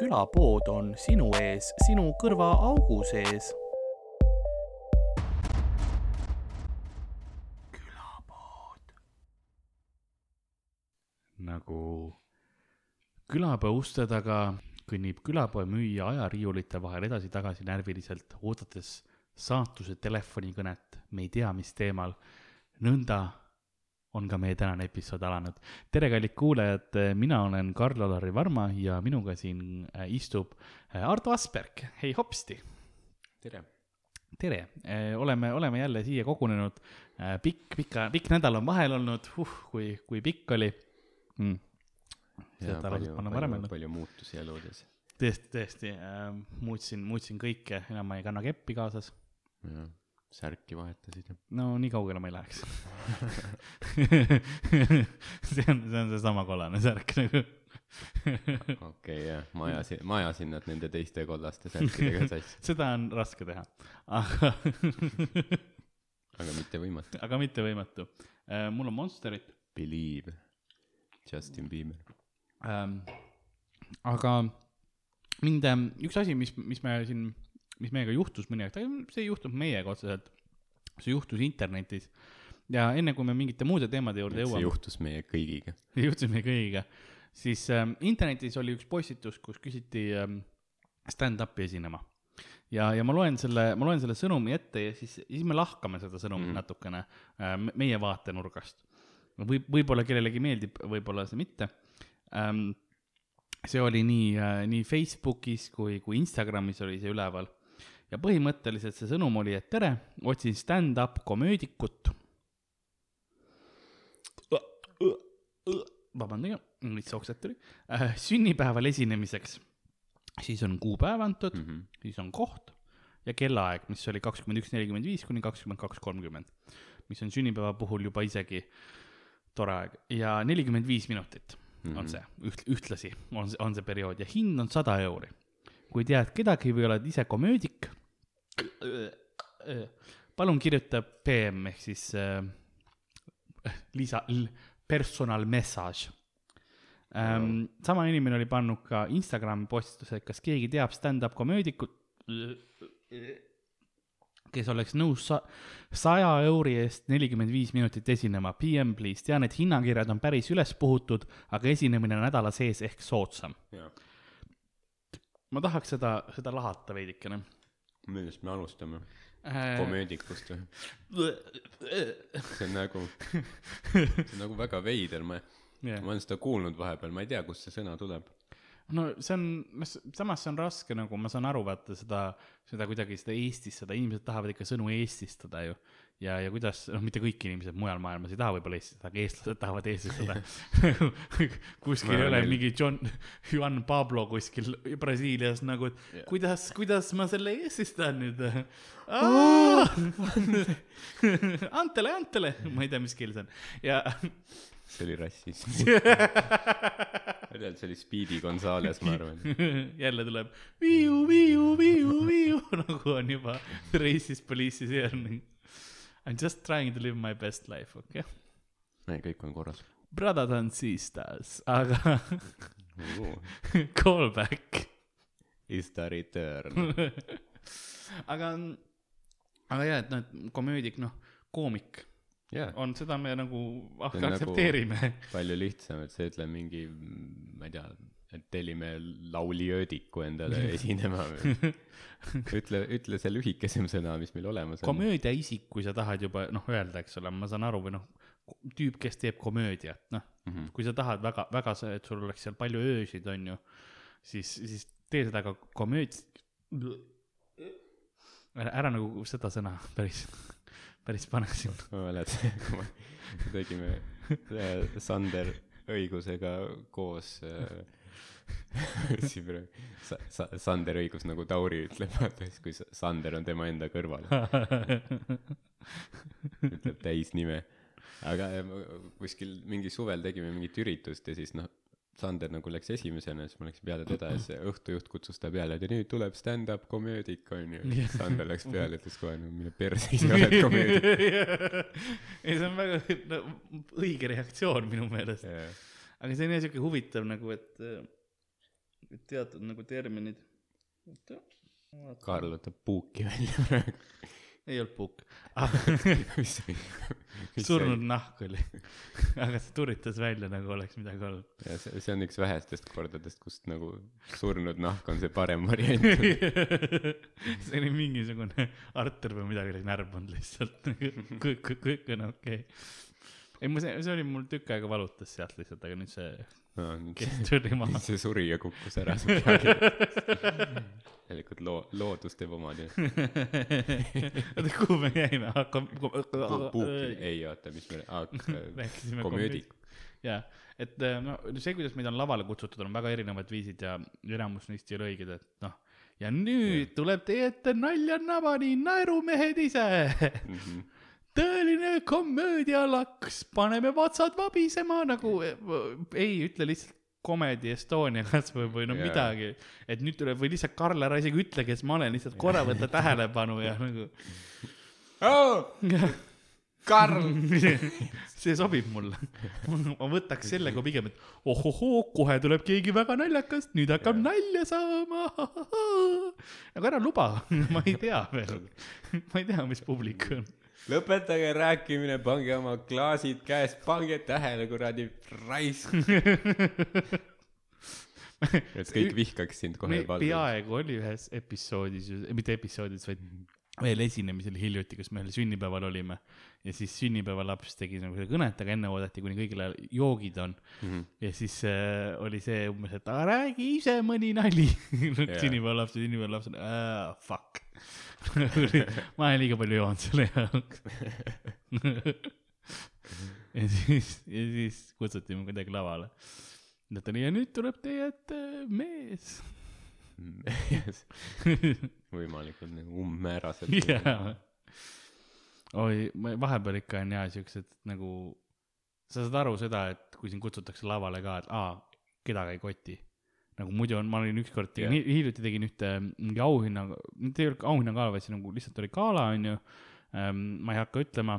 külapood on sinu ees, sinu kõrvaaugu sees. külapood. nagu külapoe uste taga kõnnib külapoe müüja ajariiulite vahel edasi-tagasi närviliselt, oodates saatuse telefonikõnet, me ei tea, mis teemal. nõnda on ka meie tänane episood alanud. tere, kallid kuulajad, mina olen Karl-Alari Varma ja minuga siin äh, istub äh, Ardo Asperg, hei hopsti. tere. tere, oleme, oleme jälle siia kogunenud. pikk, pika, pikk nädal on vahel olnud, uh, kui, kui pikk oli mm.. seda palju, palju, palju muutusi eludes. tõesti, tõesti äh,, muutsin, muutsin kõike, enam ma ei kanna keppi kaasas. jah särki vahetasid. no nii kaugele ma ei läheks see on, see on seesama kollane särk nagu okei okay,, jah, ma ajasin, ma ajasin nad nende teiste kollaste särkidega sassi seda on raske teha, aga aga mitte võimatu. aga mitte võimatu uh,. mul on Monsterit. Believe, Justin Bieber um,. aga mind, üks asi, mis, mis me siin mis meiega juhtus mõni aeg tagasi, see ei juhtunud meiega otseselt, see juhtus internetis. ja enne kui me mingite muude teemade juurde jõuame. see juhtus meie kõigiga. juhtus meie kõigiga, siis ähm, internetis oli üks postitus, kus küsiti ähm, stand-up'i esinema. ja, ja ma loen selle, ma loen selle sõnumi ette ja siis, siis me lahkame seda sõnumit mm. natukene äh, meie vaatenurgast. võib, võib-olla kellelegi meeldib, võib-olla see mitte ähm, see oli nii äh,, nii Facebookis kui, kui Instagramis oli see üleval ja põhimõtteliselt see sõnum oli, et tere, otsin stand-up komöödikut. vabandage, lihtsalt oksed tuli äh,. sünnipäeval esinemiseks, siis on kuupäev antud mm, -hmm. siis on koht ja kellaaeg, mis oli kakskümmend üks, nelikümmend viis kuni kakskümmend kaks, kolmkümmend, mis on sünnipäeva puhul juba isegi tore aeg ja nelikümmend viis minutit mm -hmm. on mhm. see üht, ühtlasi on, on see periood ja hind on sada euri. kui tead kedagi või oled ise komöödik palun kirjuta PM ehk siis äh, lisa, personal message ähm,. sama inimene oli pannud ka Instagrami postituse, et kas keegi teab stand-up komöödikut, kes oleks nõus sa-, saja euri eest nelikümmend viis minutit esinema. PM please, tean, et hinnakirjad on päris üles puhutud, aga esinemine nädala sees ehk soodsam. ma tahaks seda, seda lahata veidikene millest me alustame äh...? komöödikust või? see on nagu, see on nagu väga veider, ma yeah., ma olen seda kuulnud vahepeal, ma ei tea, kust see sõna tuleb no see on, samas see on raske nagu, ma saan aru, vaata seda, seda kuidagi seda eestistada, inimesed tahavad ikka sõnu eestistada ju ja, ja kuidas, noh, mitte kõik inimesed mujal maailmas ei taha võib-olla eestlased, aga eestlased tahavad eestlastada kuskil ei ole mingi John, Juan Pablo kuskil Brasiilias nagu, et yeah. kuidas, kuidas ma selle eestistan nüüd? Antele, Antele, ma ei tea, mis keel see on. Ja see oli rassism. Tegelikult see oli Speedy Gonzales, ma arvan. jälle tuleb viiu, viiu, viiu, viiu nagu on juba racist police'is järgne I m just trying to live my best life, okei okay?. ei, kõik on korras. Brothers and sisters, aga call back. Is the return aga, aga jah, et noh, et komöödik, noh, koomik yeah. on, seda me nagu ah, aktsepteerime nagu. palju lihtsam, et sa ütled mingi, ma ei tea, et tellime lauliöödiku endale esinema ütle, ütle see lühikesem sõna, mis meil olemas on. komöödia isik, kui sa tahad juba noh, öelda, eks ole, ma saan aru, või noh, tüüp, kes teeb komöödiat, noh mm -hmm., kui sa tahad väga, väga, et sul oleks seal palju öösid, on ju, siis, siis tee seda ka komööd-. ära, ära nagu seda sõna päris, päris pane sinna. ma mäletan, kui me tegime Sander õigusega koos äh, ütlesin praegu, sa-, sa-, Sander õigus nagu Tauri ütleb, vaata siis, kui Sander on tema enda kõrval. ütleb täisnime. aga kuskil mingi suvel tegime mingit üritust ja siis noh, Sander nagu läks esimesena, siis ma läksin peale teda ja siis õhtujuht kutsus ta peale, et ja nüüd tuleb stand-up komöödik, onju. Sander läks peale, ütles kohe, no mine perse, ise oled komöödik ei, see on väga no, õige reaktsioon minu meelest yeah.. Aga see on jah siuke huvitav nagu, et teatud nagu terminid. Kaarl võtab puuki välja praegu. ei olnud puuk ah. mis see, mis surnud nahk oli, aga ta turitas välja nagu oleks midagi olnud. ja see, see on üks vähestest kordadest, kust nagu surnud nahk on see parem variant. see oli mingisugune arter või midagi oli närbunud lihtsalt, kõik on okei okay. ei, ma see, oli mul tükk aega valutas sealt lihtsalt, aga nüüd see kes tuli maha. see suri ja kukkus ära su peale. tegelikult loo, loodus teeb oma töö. oota, kuhu me jäime? puuki, ei oota, mis me ah, rääkisime komöödik. jaa, et äh, no see, kuidas meid on lavale kutsutud, on väga erinevad viisid ja enamus neist ei ole õiged, et noh. ja nüüd tuleb teie ette nalja nabani naerumehed ise. Mhm. Tõeline komöödialaks, paneme vatsad vabisema nagu, ei ütle lihtsalt Comedy Estonia kasvõi või no Jaa. yeah. midagi, et nüüd tuleb või lihtsalt Karl ära isegi ütle, kes ma olen, lihtsalt korra võta tähelepanu ja nagu. Karl. see sobib mulle. ma võtaks selle kui pigem, et ohohoo, kohe tuleb keegi väga naljakas, nüüd hakkab nalja saama. aga ära luba, ma ei tea veel, ma ei tea, mis publik on. Lõpetage rääkimine, pange oma klaasid käest, pange tähele, kuradi raisk. et kõik vihkaks sind kohe peaaegu oli ühes episoodis, mitte episoodis, vaid veel esinemisel hiljuti, kus me ühel sünnipäeval olime ja siis sünnipäevalaps tegi nagu seda kõnet, aga enne oodati, kuni kõigile joogid on Mhm. ja siis äh, oli see umbes, et aga räägi ise mõni nali Jaa. sünnipäevalaps ja sünnipäevalaps on uh, fuck ma olen liiga palju joonud selle jaoks ja siis, ja siis kutsuti mind kuidagi lavale. ta oli ja nüüd tuleb teie ette mees. võimalikult nagu umbmääraselt. jaa. oi, vahepeal ikka on jaa siuksed nagu, sa saad aru seda, et kui sind kutsutakse lavale ka, et aa, kedagi ei koti. Nagu muidu on, ma olin ükskord tegin, hiljuti tegin ühte mingi auhinna, mitte ei olnud auhinnagala, vaid see nagu lihtsalt oli gala, onju. ma ei hakka ütlema,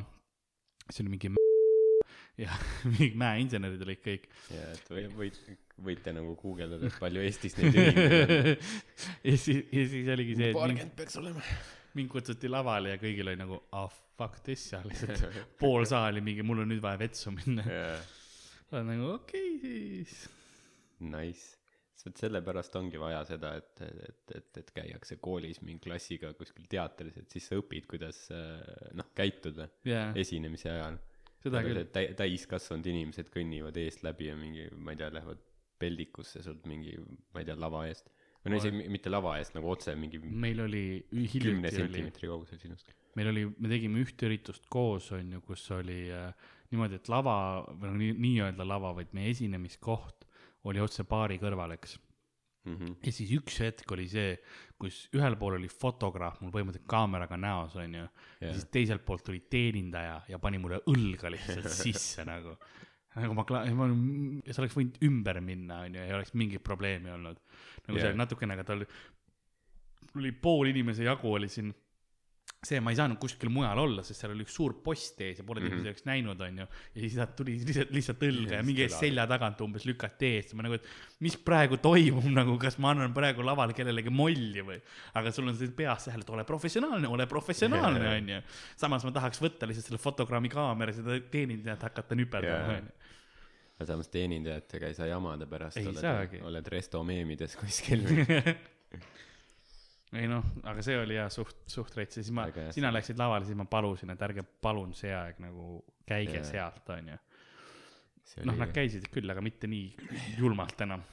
see oli mingi ja mingid mäeinsenerid olid kõik. ja et või, võid, võite nagu guugeldada, et palju Eestis neid ühinguid on. ja siis, ja siis oligi see, paarkümmend peaks olema. mind kutsuti lavale ja kõigil oli nagu ah fuck this seal lihtsalt pool saali mingi, mul on nüüd vaja vetsu minna. jaa, olen nagu okei okay, siis. nice. Vot sellepärast ongi vaja seda, et, et, et, et käiakse koolis mingi klassiga kuskil teatris, et siis sa õpid, kuidas äh, noh, käituda jaa, esinemise ajal. seda küll. täi-, täiskasvanud inimesed kõnnivad eest läbi ja mingi, ma ei tea, lähevad peldikusse sult mingi, ma ei tea, lava eest. või no isegi mi- mitte lava eest, nagu otse mingi meil oli, kümne sentimeetri kaugusel sinust. meil oli, me tegime ühte üritust koos, on ju, kus oli äh, niimoodi, et lava või no nii- nii-öelda lava, vaid meie esinemiskoht oli otse baari kõrval, eks. Mhm. ja siis üks hetk oli see, kus ühel pool oli fotograaf mul põhimõtteliselt kaameraga näos, on ju. ja siis teiselt poolt tuli teenindaja ja pani mulle õlga lihtsalt sisse nagu. nagu ma ma, see oleks võinud ümber minna, on ju, ei oleks mingit probleemi olnud. nagu Jah. see natukene, aga tal oli pool inimese jagu oli siin see, ma ei saanud kuskil mujal olla, sest seal oli üks suur post ees ja pole Mhm. inimesi oleks näinud, onju. ja siis sealt tuli lihtsalt, lihtsalt õlga ja mingi ees selja tagant umbes lükati eest ja ma nagu, et mis praegu toimub nagu, kas ma annan praegu laval kellelegi molli või. aga sul on see peas tähele, et ole professionaalne, ole professionaalne, onju. samas ma tahaks võtta lihtsalt selle fotogrammi kaamera, seda teenindajat hakata nüperdama, Jaa. onju. aga samas teenindajatega ei saa jamada pärast. Saagi. oled resto meemides kuskil. ei noh, aga see oli jah suht, suht rets ja siis ma sina läksid lavale, siis ma palusin, et ärge palun see aeg nagu käige Jaa. sealt, onju. noh, nad käisid küll, aga mitte nii julmalt enam.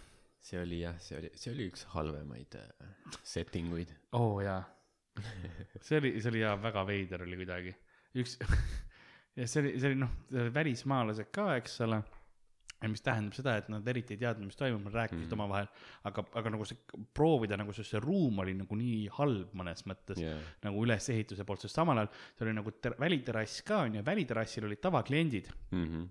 see oli jah, see oli, see oli üks halvemaid äh, setting uid. oo oh, jaa. see oli, see oli jaa, väga veider oli kuidagi. üks, ja see oli, see oli noh, välismaalased ka, eks ole. Ja mis tähendab seda, et nad eriti ei teadnud, mis toimub, nad rääkisid mm. Omavahel, aga, aga nagu see proovida nagu see, see ruum oli nagu nii halb mõnes mõttes yeah. nagu ülesehituse poolt, sest samal ajal see oli nagu ter-, väliterrass ka onju, väliterrassil olid tavakliendid,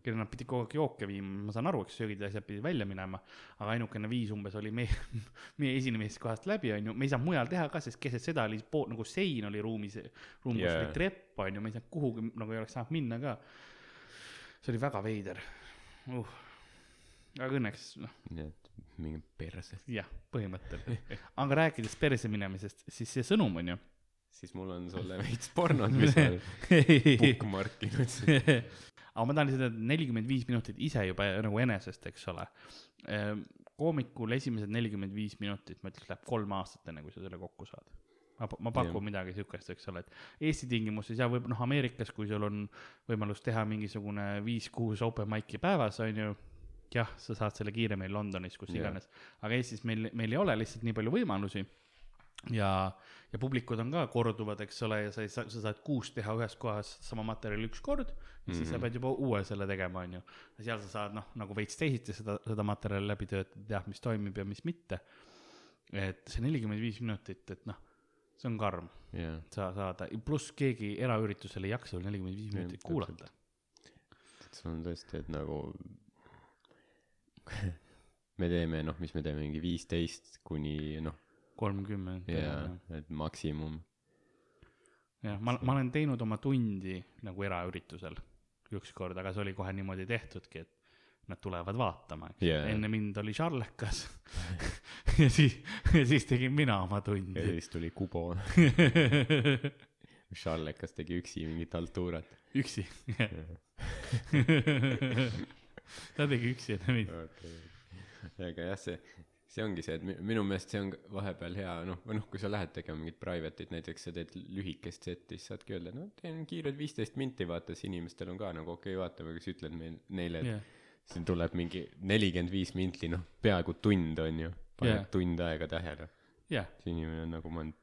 kellel nad pidid kogu aeg jooke viima, ma saan aru, eks söögid ja asjad pidid välja minema, aga ainukene viis umbes oli meie, meie esinemist kohast läbi onju, me ei saanud mujal teha ka, sest keset seda oli pool nagu sein oli ruumis, ruum, kus Jaa. oli trepp onju, me ei saanud kuhugi nagu ei oleks saanud minna ka. see oli väga veider uh.. Aga õnneks noh, nii et mingi perse. jah, põhimõtteliselt. aga rääkides perse minemisest, siis see sõnum on ju. siis mul on sulle veits pornot, mis ma olen bookmarkinud. aga ma tahan öelda, nelikümmend viis minutit ise juba nagu enesest, eks ole. koomikul esimesed nelikümmend viis minutit, ma ütleks, läheb kolm aastat, enne kui sa selle kokku saad. ma, ma pakun Jah. midagi siukest, eks ole, et Eesti tingimustes ja võib noh, Ameerikas, kui sul on võimalus teha mingisugune viis-kuus open mic'i päevas, on ju. jah, sa saad selle kiiremini Londonis, kus Jah. iganes, aga Eestis meil, meil ei ole lihtsalt nii palju võimalusi ja, ja publikud on ka korduvad, eks ole, ja sa ei saa, sa saad kuus teha ühes kohas sama materjali üks kord ja siis sa Mhm. pead juba uue selle tegema, onju. ja seal sa saad noh, nagu veits teisiti seda, seda materjali läbi töötada, tead, mis toimib ja mis mitte. et see nelikümmend viis minutit, et noh, see on karm, jaa, sa saada, pluss keegi eraüritusel ei jaksa nelikümmend viis minutit kuulata. sul on tõesti, et nagu me teeme, noh, mis me teeme, mingi viisteist kuni noh, kolmkümmend. jaa, et maksimum. jah, ma, ma olen teinud oma tundi nagu eraüritusel ükskord, aga see oli kohe niimoodi tehtudki, et nad tulevad vaatama, eks Jaa. enne mind oli Charlekas ja siis, ja siis tegin mina oma ja tundi. siis tuli Kubo, Charlekas tegi üksi mingit haltuurat. üksi, ta tegi üksi enne mind. aga jah, see, see ongi see, et mi- minu meelest see on vahepeal hea, noh, või noh, kui sa lähed tegema mingit private'it, näiteks sa teed lühikest setti, siis saadki öelda, no teen kiired viisteist minti, vaata siis inimestel on ka nagu okei okay,, vaatame, kas ütled meil, neile, et jah, siin tuleb mingi nelikümmend viis minti, noh, peaaegu tund on ju, paned yeah. tund aega tähele, jah, see inimene on nagu olen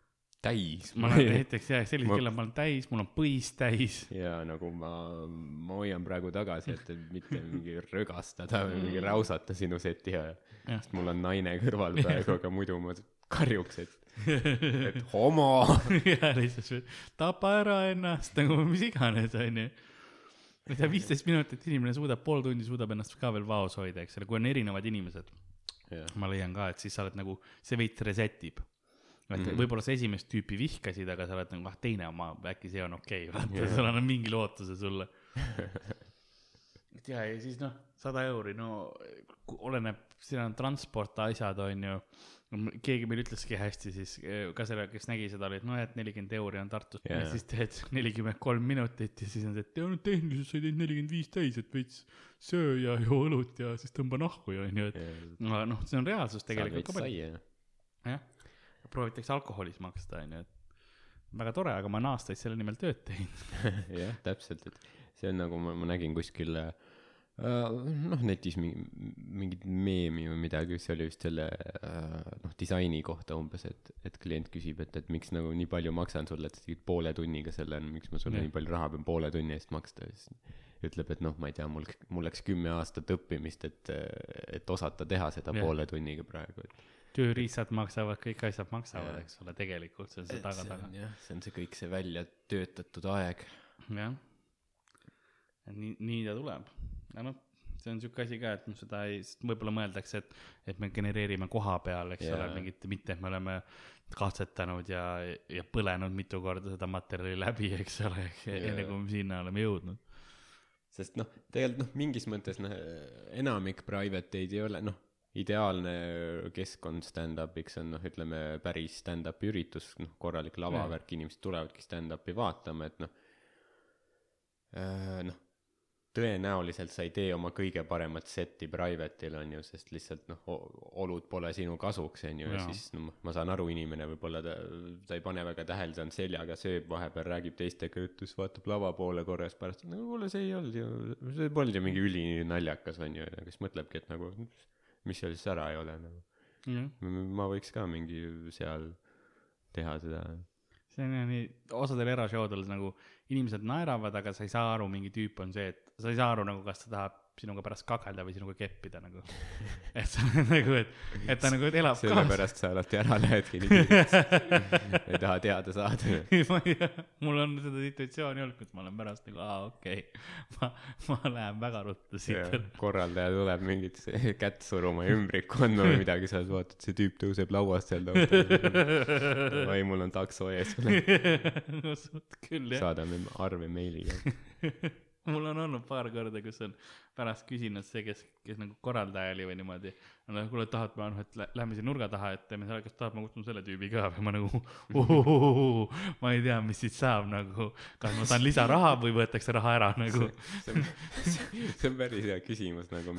täis. ma olen näiteks jah, sellisel Ma- kellel ma olen täis, mul on põis täis. ja nagu ma, ma hoian praegu tagasi, et, mitte mingi rögastada või mingi räusata sinu seti ajal. Sest mul on naine kõrval praegu, aga muidu ma karjuks, et, et homo. ja lihtsalt tapa ära ennast nagu mis iganes onju. ma ei tea, viisteist minutit inimene suudab, pool tundi suudab ennast ka veel vaos hoida, eks ole, kui on erinevad inimesed, ma leian ka, et siis sa oled nagu, see veits reset ib. Et Mhm. võib-olla sa esimest tüüpi vihkasid, aga sa oled nagu, ah teine oma, äkki see on okei okay,, vaata Jah. sul annab mingi lootuse sulle. et ja, ja siis noh, sada euri, no oleneb, siin on transport, asjad on ju. keegi meil ütleski hästi siis ka selle, kes nägi seda, oli, et noh, et nelikümmend euri on Tartus yeah. Ja siis teed nelikümmend kolm minutit ja siis on see, et no tehniliselt sa ei teinud nelikümmend viis täis, et veits söö ja joo õlut ja siis tõmba nahku ja onju, et no noh, see on reaalsus tegelikult ka palju. jah, proovitakse alkoholis maksta, onju, et väga tore, aga ma olen aastaid selle nimel tööd teinud. jah, täpselt, et see on nagu ma, ma nägin kuskil äh, noh, netis mingi, mingit meemi või midagi, see oli vist selle äh, noh, disaini kohta umbes, et, et klient küsib, et, et miks nagu nii palju maksan sulle, et sa tegid poole tunniga selle, miks ma sulle Jah. nii palju raha pean poole tunni eest maksta ja siis ütleb, et noh, ma ei tea, mul, mul läks kümme aastat õppimist, et, et osata teha seda Jah. poole tunniga praegu, et tööriistad maksavad, kõik asjad maksavad, eks ole, tegelikult see on see taga taga on. jah, see on see kõik see välja töötatud aeg. jah. nii, nii ta tuleb. ja noh, see on siuke asi ka, et noh, seda ei, võib-olla mõeldakse, et, et me genereerime koha peal, eks ole Jaa., mingit, mitte et me oleme katsetanud ja, ja põlenud mitu korda seda materjali läbi, eks ole, Jaa. enne kui me sinna oleme jõudnud. sest noh, tegelikult noh, mingis mõttes noh, enamik private eid ei ole noh, ideaalne keskkond stand-up'iks on noh, ütleme päris stand-up'i üritus, noh korralik lavavärk, inimesed tulevadki stand-up'i vaatama, et noh, noh, tõenäoliselt sa ei tee oma kõige paremat setti private'il on ju, sest lihtsalt noh, olud pole sinu kasuks on ju ja siis no ma saan aru, inimene võib-olla ta, ta ei pane väga tähele, ta on seljaga, sööb vahepeal, räägib teistega juttu, siis vaatab lava poole korra, siis pärast, no kuule, see ei olnud ju, see polnud ju mingi ülinaljakas on ju, ja siis mõtlebki, et nagu mis seal siis ära ei ole nagu. ma võiks ka mingi seal teha seda. see on jah nii, osadel erashowdel nagu inimesed naeravad, aga sa ei saa aru, mingi tüüp on see, et sa ei saa aru nagu, kas ta tahab sinuga pärast kakelda või sinuga keppida nagu. et sa nagu, et, et ta nagu elab kaasa. sellepärast sa alati ära lähedki nii kiiresti. ei taha teada saada. mul on seda situatsiooni olnud, kus ma olen pärast nagu, aa okei okay., ma, ma lähen väga ruttu siit. korraldaja tuleb mingit kätt suruma ja ümbriku andma või midagi, sa vaatad, see tüüp tõuseb lauast seal taustal. oi, mul on takso ees, suht küll jah. saadame arve meiliga. mul on olnud paar korda, kus on pärast küsinud see, kes kes nagu korraldaja oli või niimoodi. no kuule, tahad, ma noh, et lä- lähme siin nurga taha, et teeme selle, kas tahad, ma kutsun selle tüübi ka või ma nagu uhuhuhu, ma ei tea, mis siit saab nagu, kas ma saan lisaraha või võetakse raha ära nagu. see on, see on päris hea küsimus nagu,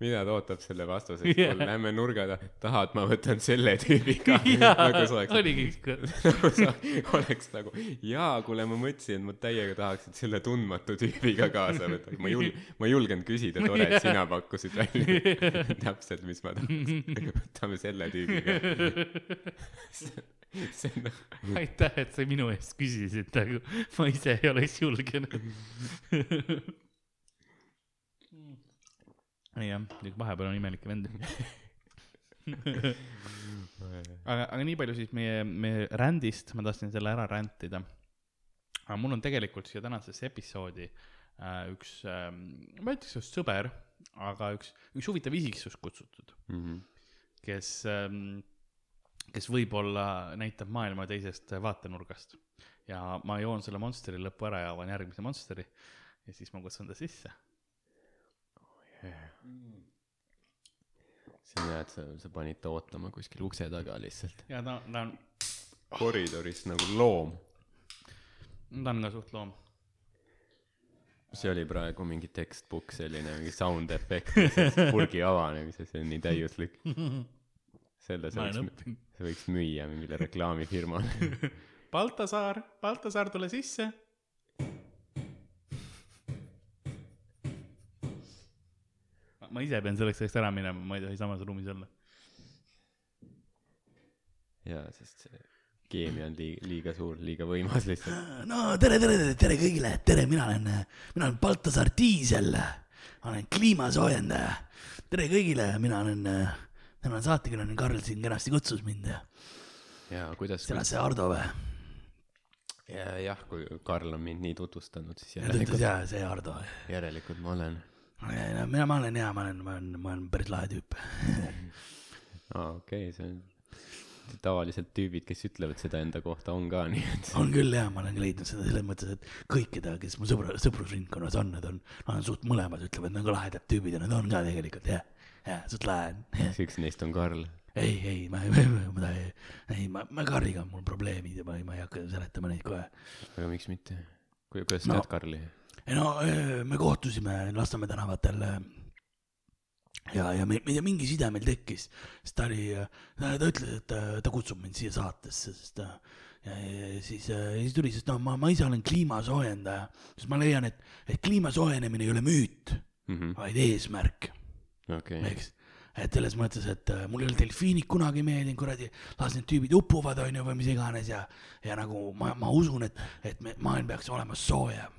mida ta ootab selle vastuseks Jah. yeah.. Lähme nurga taha, tahad, ma võtan selle tüübi ka. nagu sa, oleks, oligi, nagu sa oleks nagu, jaa, kuule, ma mõtlesin, et ma täiega tahaks, et selle tundmatu tüübiga kaasa võtta. ma ei jul-, ma ei julgenud küsida, tore, et sina pakkusid välja täpselt, mis ma tahaks. võtame selle tüübiga. on nagu, aitäh, et sa minu eest küsisid nagu, ma ise ei oleks julgenud. jah, vahepeal on imelikke vendi. aga, aga nii palju siis meie, meie rändist, ma tahtsin selle ära rändida. aga mul on tegelikult siia tänasesse episoodi äh, üks äh,, ma ei ütleks just sõber, aga üks, üks huvitav isiksus kutsutud, Mhm. kes ähm,, kes võib-olla näitab maailma teisest vaatenurgast. ja ma joon selle Monsteri lõppu ära ja avan järgmise Monsteri ja siis ma kutsun ta sisse. see on hea, et sa, sa panid ta ootama kuskil ukse taga lihtsalt. ja ta, ta on, koridoris nagu loom. ta on ka suht loom. See oli praegu mingi textbook selline mingi sound efekt purgi avanemise, see on nii täiuslik. selle sa võiks, sa võiks müüa mingile reklaamifirmale. Baltasaar, Baltasaar, tule sisse. ma ise pean selleks ajaks ära minema, ma ei tohi samas ruumis olla. jaa, sest see keemia on liiga, liiga suur, liiga võimas lihtsalt. no tere, tere, tere, tere kõigile, tere, mina olen, mina olen Baltasar Diisel. ma olen kliimasoojendaja. tere kõigile, mina olen, tänane saatekülaline Karl siin kenasti kutsus mind ja kuidas, sina see Hardo või? ja jah, kui Karl on mind nii tutvustanud, siis järelikult, jaa, see Hardo. järelikult ma olen. mina, ma olen hea, ma olen, ma olen, ma olen päris lahe tüüp. okei see on, tavaliselt tüübid, kes ütlevad seda enda kohta, on ka nii, et on küll jah, ma olen leidnud seda selles mõttes, et kõikide, kes mu sõbra, sõprusringkonnas on, need on, nad on suht mõlemad ütlevad nagu lahedad tüübid ja nad on ka tegelikult jah, jah, suht lahe siis üks neist on Karl. ei, ei, ma ma, ma ei, ma, ma Karliga on mul probleemid ja ma ma ei hakka seletama neid kohe. aga miks mitte? kui, kuidas sa No. tead Karli? ei no me kohtusime Lasnamäe tänavatel ja, ja me, me, mingi side meil tekkis, sest ta oli, ta, ta ütles, et ta, ta kutsub mind siia saatesse, sest ta ja, ja ja siis, siis tuli, sest no ma, ma ise olen kliimasoojendaja, sest ma leian, et, et kliima soojenemine ei ole müüt, vaid eesmärk, okei, eks. et selles mõttes, et äh, mul ei ole delfiinid kunagi meeldinud, kuradi, las need tüübid upuvad, onju, või mis iganes ja, ja nagu ma, ma usun, et, et me, maailm peaks olema soojem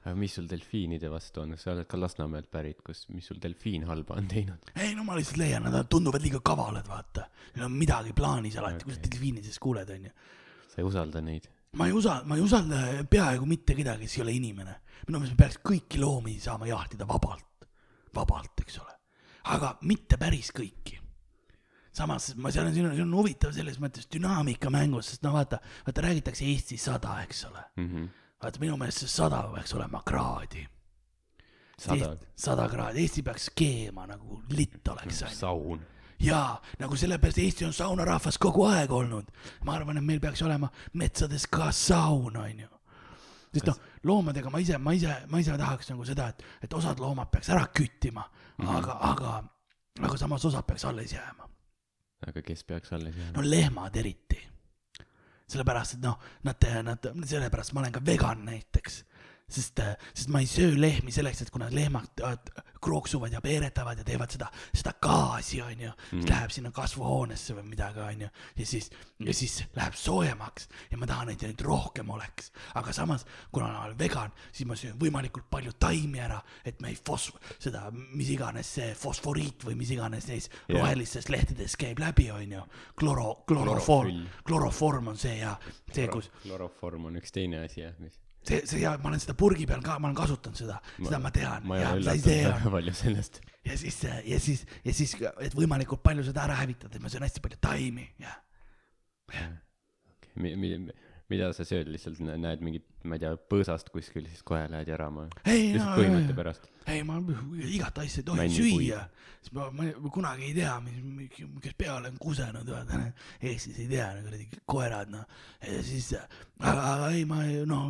aga mis sul delfiinide vastu on, sa oled ka Lasnamäelt pärit, kus, mis sul delfiin halba on teinud? ei no ma lihtsalt leian, nad tunduvad liiga kavalad, vaata. Neil on midagi plaanis alati okay., kui sa delfiinidest kuuled, onju. sa ei usalda neid? ma ei usalda, ma ei usalda peaaegu mitte kedagi, kes ei ole inimene. minu meelest me peaks kõiki loomi saama jahtida vabalt, vabalt, eks ole. aga mitte päris kõiki. samas ma, seal on, siin on, see on huvitav selles mõttes dünaamika mängus, sest no vaata, vaata räägitakse Eesti sada, eks ole. Vaata minu meelest see sada peaks olema kraadi. sada, sada kraadi, Eesti peaks keema nagu litt oleks, onju. saun. jaa, nagu sellepärast Eesti on saunarahvas kogu aeg olnud. ma arvan, et meil peaks olema metsades ka saun, onju. sest noh, loomadega ma ise, ma ise, ma ise tahaks nagu seda, et, et osad loomad peaks ära küttima mm, -hmm. aga, aga, aga samas osad peaks alles jääma. aga kes peaks alles jääma? no lehmad eriti. sellepärast, et noh, nad, nad, sellepärast ma olen ka vegan näiteks. sest, sest ma ei söö lehmi selleks, et kui nad lehmad äh, krooksuvad ja peeretavad ja teevad seda, seda gaasi, onju, siis läheb sinna kasvuhoonesse või midagi, onju. ja siis, ja siis läheb soojemaks ja ma tahan, et neid rohkem oleks. aga samas, kuna ma olen vegan, siis ma söön võimalikult palju taimi ära, et me ei fos-, seda, mis iganes see fosforiit või mis iganes neis Jah. rohelistes lehtedes käib läbi, onju. kloro, kloroform kloroform on see ja see, kus kloroform on üks teine asi jah, mis see, see ja ma olen seda purgi peal ka, ma olen kasutanud seda, seda ma tean. ma ei ja ole üllatunud väga palju sellest. ja siis, ja siis, ja siis, et võimalikult palju seda ära hävitada, ma söön hästi palju taimi ja. mi-, mi-, mida sa sööd lihtsalt nä- näed mingit ma ei tea põõsast kuskil siis kohe lähed järama ei, lihtsalt põhimõtte pärast ei, ma igat asja ei tohi Männipuid. süüa, sest ma, ma ma kunagi ei tea, mis, kes peale on kusenud, vaata, Eestis ei tea, kuradi koerad, noh. ja siis, aga, aga ei, ma ei, no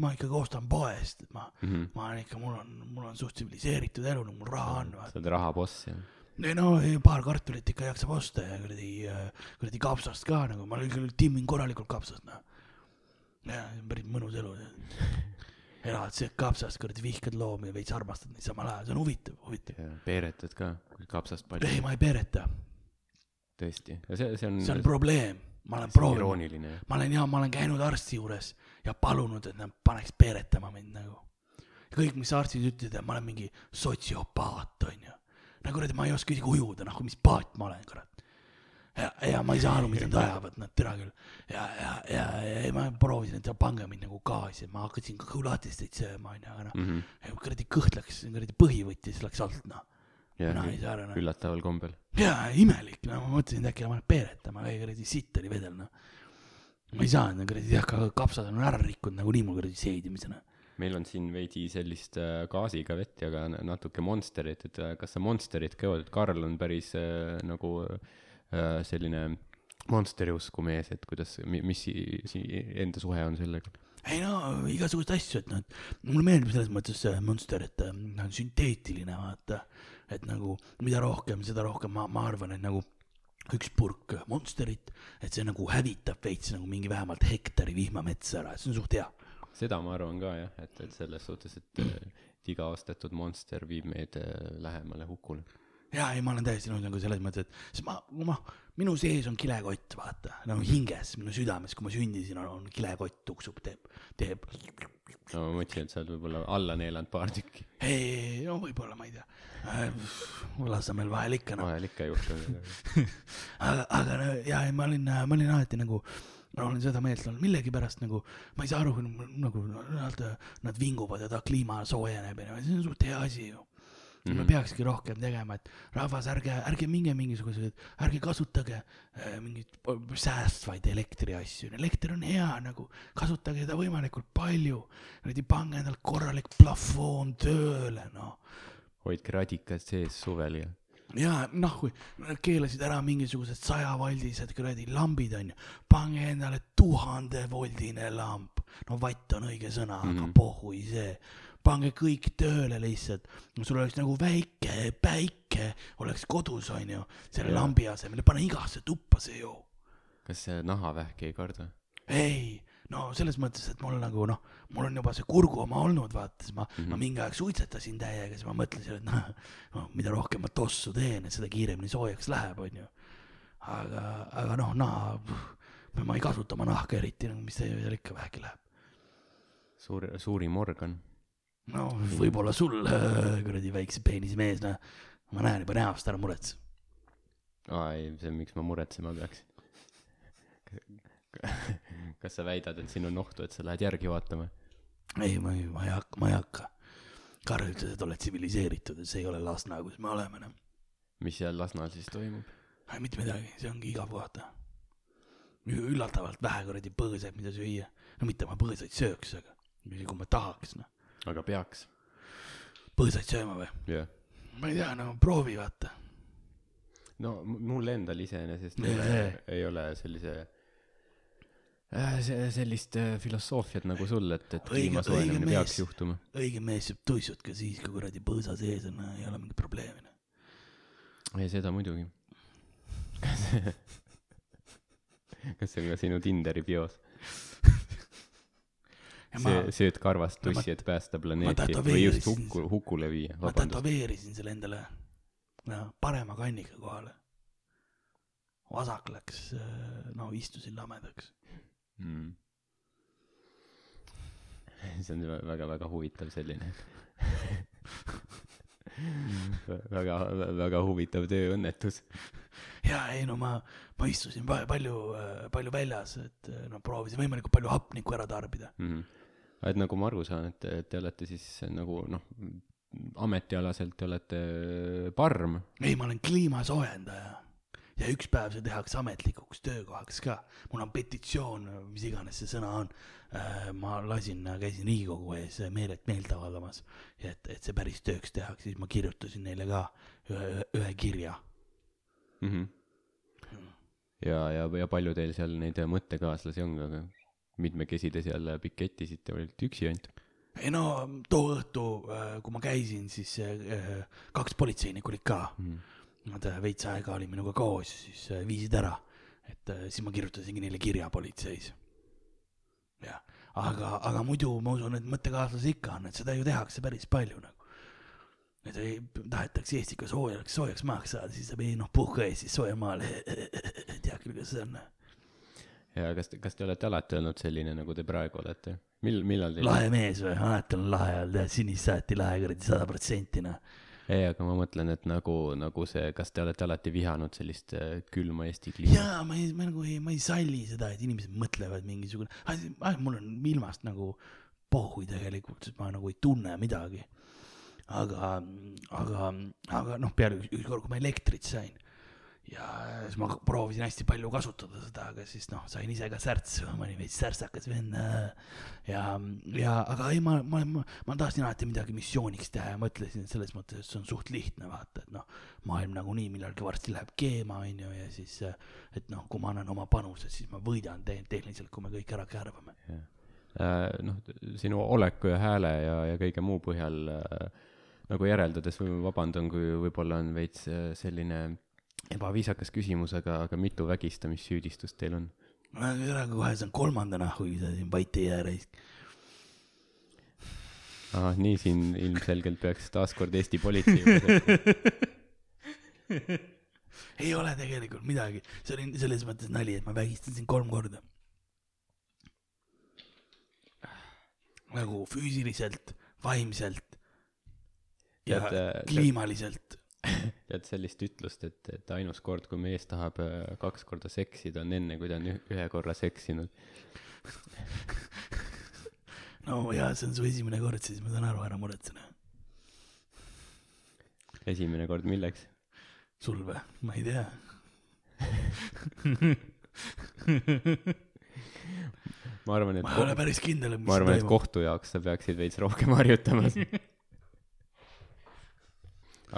ma ikkagi ostan poest, ma mm. -hmm. ma olen ikka, mul on, mul on suht tsiviliseeritud elu, mul raha on, sa oled rahaboss jah ei no paar kartulit ikka jaksab osta ja kuradi, kuradi kapsast ka nagu, ma küll timmin korralikult kapsast, noh. jaa, päris mõnus elu. elad, sööd kapsast, kuradi vihkad loomi ja veits armastad neid samal ajal, see on huvitav, huvitav. peeretad ka kapsast ei, palju ma ei pereta, tõesti ja see see on see on probleem, ma olen proovinud, ma olen jaa, ma olen käinud arsti juures ja palunud, et nad paneks peretama mind nagu. kõik, mis arstid ütlesid, et ma olen mingi sotsiopaat, onju. nagu kuradi, ma ei oska isegi ujuda, noh, mis paat ma olen, kurat. ja, ja ma ei saa aru, mida nad ajavad, nad tere küll. ja, ja, ja, ja ma proovisin, et pange mind nagu gaasi, ma hakkasin ka kõhulatisteid sööma, onju, aga noh mm -hmm., kuradi kõht läks, kuradi põhivõttis läks alt, noh. ja mina ei saa aru, noh. üllataval kombel jaa, imelik, no ma mõtlesin, et äkki ma lähen peeretama, ei kuradi sitt oli vedel, noh. ma ei saanud, no kuradi jah, ka kapsad on ära rikkunud nagunii mul kuradi seedimisena. meil on siin veidi sellist äh, gaasiga vett ja ka na- natuke Monsterit, et äh, kas sa Monsterit ka jood, et Karl on päris äh, nagu äh, selline Monsteri usku mees, et kuidas, mis si- si- enda suhe on sellega? ei no igasuguseid asju, et noh, et mulle meeldib selles mõttes see Monster, et ta on sünteetiline, vaata. et nagu mida rohkem, seda rohkem ma, ma arvan, et nagu üks purk Monsterit, et see nagu hävitab veits nagu mingi vähemalt hektari vihmametsa ära, see on suht hea. seda ma arvan ka jah, et, et selles suhtes, et äh, iga ostetud Monster viib meid äh, lähemale hukule. jaa, ei, ma olen täiesti nõus nagu selles mõttes, et sest ma, ma, minu sees on kilekott, vaata, nagu hinges, minu südames, kui ma sündisin, on kilekott, tuksub, teeb, teeb. no ma mõtlesin, et sa oled võib-olla alla neelanud paar tükki, ei, no võib-olla, ma ei tea. Lasnamäel vahel ikka noh, vahel ikka juhtub. aga, aga no, ei ma olin, ma olin alati nagu, ma olen seda meelt olnud millegipärast nagu, ma ei saa aru, nagu nad, nad vinguvad ja ta kliima soojeneb ja see on suht hea asi ju. mm. -hmm. me peakski rohkem tegema, et rahvas, ärge, ärge minge mingisuguseid, ärge kasutage äh, mingeid säästvaid elektriasju, elekter on hea nagu, kasutage seda võimalikult palju. kuradi pange endale korralik plafoon tööle, noh hoidke radikad sees suvel ja ja noh, kui nad keelasid ära mingisugused sajavoldised kuradi lambid onju, pange endale tuhandevoldine lamp. no vatt on õige sõna mm, -hmm. aga Mhm. pohhui see. Pange kõik tööle lihtsalt, sul oleks nagu väike päike oleks kodus onju, selle lambi asemel, pane igasse tuppa see ju. kas see nahavähki ei karda? ei, no selles mõttes, et mul nagu noh, mul on juba see kurgu oma olnud, vaata, siis ma mm, Mhm. -hmm. ma mingi aeg suitsetasin täiega, siis ma mõtlesin, et noh no,, mida rohkem ma tossu teen, et seda kiiremini soojaks läheb, onju. aga, aga noh, naha, ma ei kasuta oma nahka eriti, mis seal ikka vähegi läheb. suur, suurim organ. No võib-olla sul äh, kuradi väikse peenise mees, noh, ma näen juba näost, ära muretse. aa ei, see, miks ma muretsema peaks. kas sa väidad, et siin on ohtu, et sa lähed järgi vaatama? ei, ma ei, ma ei hakka, ma ei hakka. Karl ütles, et oled tsiviliseeritud ja see ei ole Lasna, kus me oleme, noh. mis seal Lasnal siis toimub? mitte midagi, see ongi igav vaata. üllatavalt vähe kuradi põõsaid, mida süüa. no mitte ma põõsaid sööks, aga kui ma tahaks, noh. Aga peaks, põõsaid sööma või? jah. ma ei tea, no proovi vaata. no mul endal iseenesest ei, Jee. ei ole sellise äh, see, sellist äh, filosoofiat nagu sul, et, et kliima soojenemine peaks juhtuma. õige mees sööb tuissut ka siis, kui kuradi põõsa sees on, ei ole mingit probleemi. noh. ei, seda muidugi. kas kas see on ka sinu Tinderi bios? see, sööd karvast tussi, et päästa planeeti või just hukku, hukule viia, ma tätoveerisin selle endale no, parema kannika kohale. vasak läks, no istusin lamedaks. mm. see on väga-väga huvitav selline väga, väga huvitav tööõnnetus. ja ei no ma, ma istusin pa- palju, palju väljas, et no proovisin võimalikult palju hapnikku ära tarbida. mm. -hmm. Et nagu ma aru saan, et te olete siis nagu noh, ametialaselt te olete parm. ei, ma olen kliimasoojendaja ja üks päev see tehakse ametlikuks töökohaks ka. mul on petitsioon, mis iganes see sõna on. ma lasin, käisin Riigikogu ees meelet meelt avaldamas, et, et see päris tööks tehakse, siis ma kirjutasin neile ka ühe, ühe, kirja mm. -hmm. ja, ja, ja palju teil seal neid mõttekaaslasi on, aga mitmekesi te seal piketisite, olite üksi ainult? ei no too õhtu, kui ma käisin, siis kaks politseinikku olid ka mm. Nad äh, veits aega olid minuga koos, siis äh, viisid ära, et äh, siis ma kirjutasingi neile kirja politseis. jah, aga, aga muidu ma usun, et mõttekaaslasi ikka on, et seda ju tehakse päris palju nagu. et ei, tahetakse Eestiga soojaks, soojaks maaks saada, siis saab ei noh, puhka Eestis soojal maal tead küll, kuidas see on. Ja kas, kas te olete alati olnud selline, nagu te praegu olete? mil-, millal teil lahe mees või, alati olen lahe olnud jah, sinist saati lahe kuradi sada protsenti noh ei, aga ma mõtlen, et nagu, nagu see, kas te olete alati vihanud sellist äh, külma Eesti kliimat? jaa, ma ei, ma nagu ei, ma ei salli seda, et inimesed mõtlevad mingisugune, mul on ilmast nagu pohhui tegelikult, sest ma nagu ei tunne midagi. aga, aga, aga noh, peale ükskord, kui ma elektrit sain ja siis ma proovisin hästi palju kasutada seda, aga siis noh, sain ise ka särtsu, ma olin veits särtsakas vend. ja, ja aga ei, ma, ma, ma, ma tahtsin alati midagi missiooniks teha ja mõtlesin, selles mõttes, et see on suht lihtne vaata, et noh, maailm nagunii millalgi varsti läheb keema, onju, ja siis, et noh, kui ma annan oma panuse, siis ma võidan te tehniliselt, kui me kõik ära kärbame. Äh, noh, sinu oleku ja hääle ja, ja kõige muu põhjal äh, nagu järeldades, vabandan, kui võib-olla on veits äh, selline ebaviisakas küsimus, aga, aga mitu vägistamissüüdistust teil on? ära kohe, see on kolmanda nahhu, sa siin vait ei jää raisk. ah, nii siin ilmselgelt peaks taaskord Eesti politsei ei ole tegelikult midagi, see oli selles mõttes nali, et ma vägistasin kolm korda. nagu füüsiliselt, vaimselt ja Tead, äh, kliimaliselt tead sellist ütlust, et, et ainus kord, kui mees tahab äh, kaks korda seksida, on enne, kui ta on ühe korra seksinud no jaa, see on su esimene kord, siis ma saan aru, ära muretsene. esimene kord milleks? sul või? ma ei tea ma arvan, et ma ei ole päris kindel, mis ma arvan, et kohtu jaoks sa peaksid veits rohkem harjutama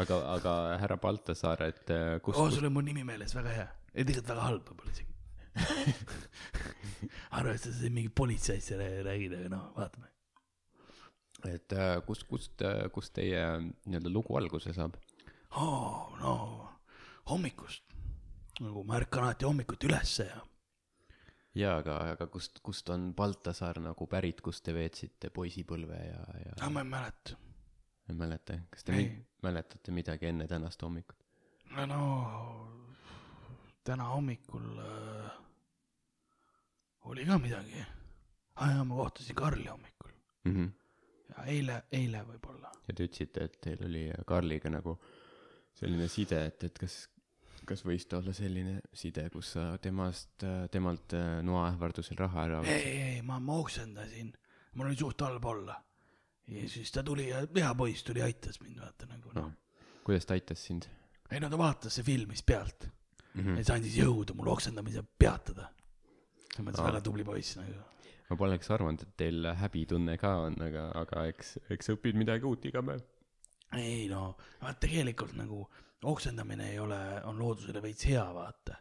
aga, aga härra Baltasaar, et äh, kus oh,, sul on mu nimi meeles, väga hea. ei, tegelikult väga halb võib-olla isegi arvestades, et mingi politseist räägid, aga noh, vaatame. et äh, kust, kust, äh, kust teie nii-öelda lugu alguse saab oh,? no hommikust, nagu ma ärkan alati hommikuti ülesse ja. jaa, aga, aga kust, kust on Baltasaar nagu pärit, kus te veetsite poisipõlve ja, ja? Ma ei mäleta ei mäleta, kas te mi mäletate midagi enne tänast hommikut? no täna hommikul äh, oli ka midagi. aa ah, jaa, ma kohtasin Karli hommikul mm. -hmm. ja eile, eile võib-olla. ja te ütlesite, et teil oli Karliga nagu selline side, et, et kas, kas võis ta olla selline side, kus sa temast, temalt äh, noaähvardusel raha ära võtsid? ei, ei, ma, ma oksendasin, mul oli suht halb olla ja siis ta tuli ja hea poiss tuli, aitas mind, vaata nagu noh no.. kuidas ta aitas sind? ei no ta vaatas, see filmis pealt mm. -hmm. ja see andis jõudu mulle oksendamise peatada. selles mõttes väga tubli poiss nagu. ma poleks arvanud, et teil häbitunne ka on, aga, aga eks, eks õpid midagi uut iga päev. ei no, vaat tegelikult nagu oksendamine ei ole, on loodusele veits hea, vaata.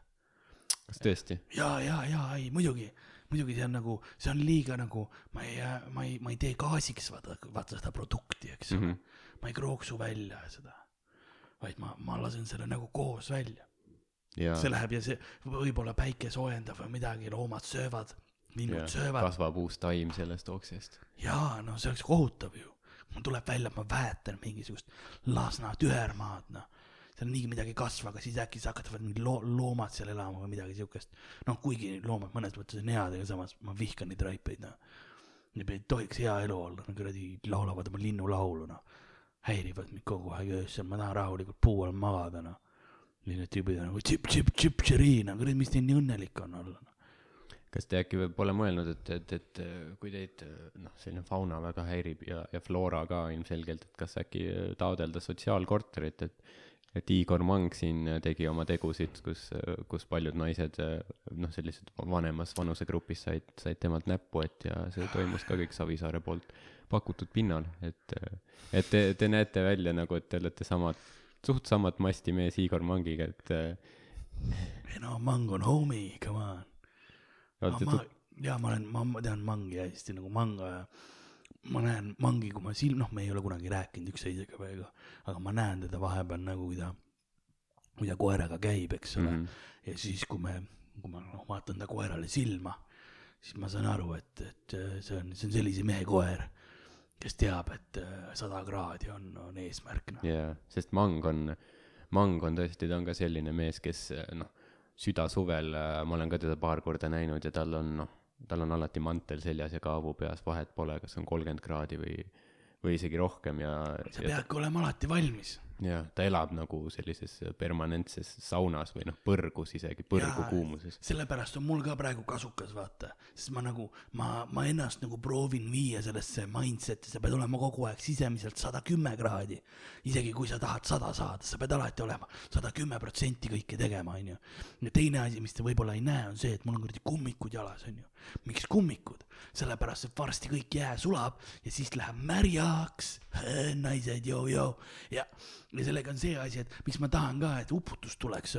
kas tõesti? ja, ja, ja, ei muidugi muidugi see on nagu, see on liiga nagu, ma ei, ma ei, ma ei tee gaasiks vaata, vaata seda produkti, eks ole mm -hmm.. ma ei krooksu välja seda, vaid ma, ma lasen selle nagu koos välja. see läheb ja see võib-olla päike soojendab või midagi, loomad söövad, linnud söövad. kasvab uus taim sellest oksest. jaa, no see oleks kohutav ju. mul tuleb välja, ma väetan mingisugust Lasna tühermaad, noh seal niigi midagi ei kasva, aga siis äkki hakkavad mingid loo-, loomad seal elama või midagi siukest. noh, kuigi loomad mõnes mõttes on head, aga samas ma vihkan neid raipeid, noh. Need ei tohiks hea elu olla, nad kuradi laulavad oma linnulaulu, noh. häirivad mind kogu aeg öösel, ma tahan rahulikult puu all magada, noh. Need tüübid on nagu tšip-tšip-tšip-tširiina, kuradi, mis teil nii õnnelik on olla, noh kas te äkki pole mõelnud, et, et, et kui teid noh, selline fauna väga häirib ja, ja floora ka ilmselgelt, et kas äkki taodelda sotsiaalkorterit, et et Igor Mang siin tegi oma tegusid, kus, kus paljud naised noh, sellised vanemas vanusegrupis said, said temalt näppu, et ja see toimus ka kõik Savisaare poolt pakutud pinnal, et et te, te näete välja nagu, et te olete samad, suht samat masti mees Igor Mangiga, et ei no Mang on homie, come on. ma tu-, jaa, ma olen, ma ma tean Mangi hästi nagu Manga ja ma näen Mangi, kui ma silm, noh, me ei ole kunagi rääkinud üksteisega veel, aga ma näen teda vahepeal nagu, kui ta, kui ta koeraga käib, eks ole mm. -hmm. ja siis, kui me, kui ma noh, vaatan ta koerale silma, siis ma saan aru, et, et äh, see on, see on sellise mehe koer, kes teab, et äh, sada kraadi on, on eesmärk, noh. jaa, sest Mang on, Mang on tõesti, ta on ka selline mees, kes noh, südasuvel äh, ma olen ka teda paar korda näinud ja tal on noh, tal on alati mantel seljas ja kaabu peas, vahet pole, kas on kolmkümmend kraadi või, või isegi rohkem ja, sa peadki olema alati valmis. Ja ta elab nagu sellises permanentses saunas või noh, põrgus isegi, põrgu Jaa, kuumuses. sellepärast on mul ka praegu kasukas, vaata, sest ma nagu, ma, ma ennast nagu proovin viia sellesse mindset'i, sa pead olema kogu aeg sisemiselt sada kümme kraadi. isegi kui sa tahad sada saada, sa pead alati olema sada kümme protsenti kõike tegema, onju. ja teine asi, mis te võib-olla ei näe, on see, et mul on kuradi kummikud jalas, onju. miks kummikud? sellepärast, et varsti kõik jää sulab ja siis läheb märjaks, naised, joo-joo ja ja sellega on see asi, et miks ma tahan ka, et uputus tuleks,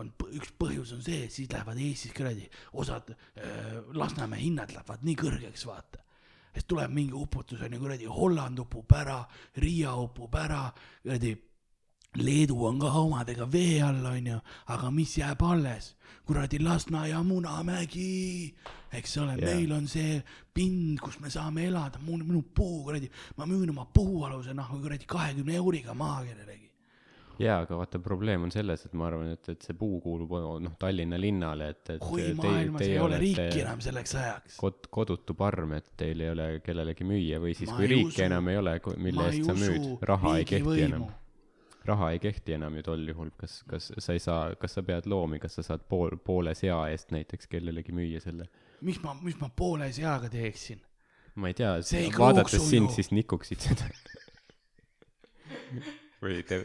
on p- üks põhjus on see, siis lähevad Eestis kuradi osad äh, Lasnamäe hinnad lähevad nii kõrgeks, vaata. siis tuleb mingi uputus onju, kuradi Holland upub ära, Riia upub ära, kuradi Leedu on ka omadega vee all, onju, aga mis jääb alles? kuradi Lasna ja Munamägi, eks ole yeah., meil on see pind, kus me saame elada, mul, minu puu kuradi, ma müün oma puualuse noh, kuradi kahekümne euriga maha kellelegi. jaa, aga vaata, probleem on selles, et ma arvan, et, et see puu kuulub noh, Tallinna linnale, et, et teie- maailmas ei ole riiki enam selleks ajaks. kod-, kodutu parm, et teil ei ole kellelegi müüa või siis kui riiki usu- enam ei ole, mille eest sa müüd, raha ei kehti riigivõimu. enam. Raha ei kehti enam ju tol juhul, kas, kas sa ei saa, kas sa pead loomi, kas sa saad pool, poole sea eest näiteks kellelegi müüa selle? miks ma, mis ma poole seaga teeksin? ma ei tea vaadates sind siis nikuksid seda. või te,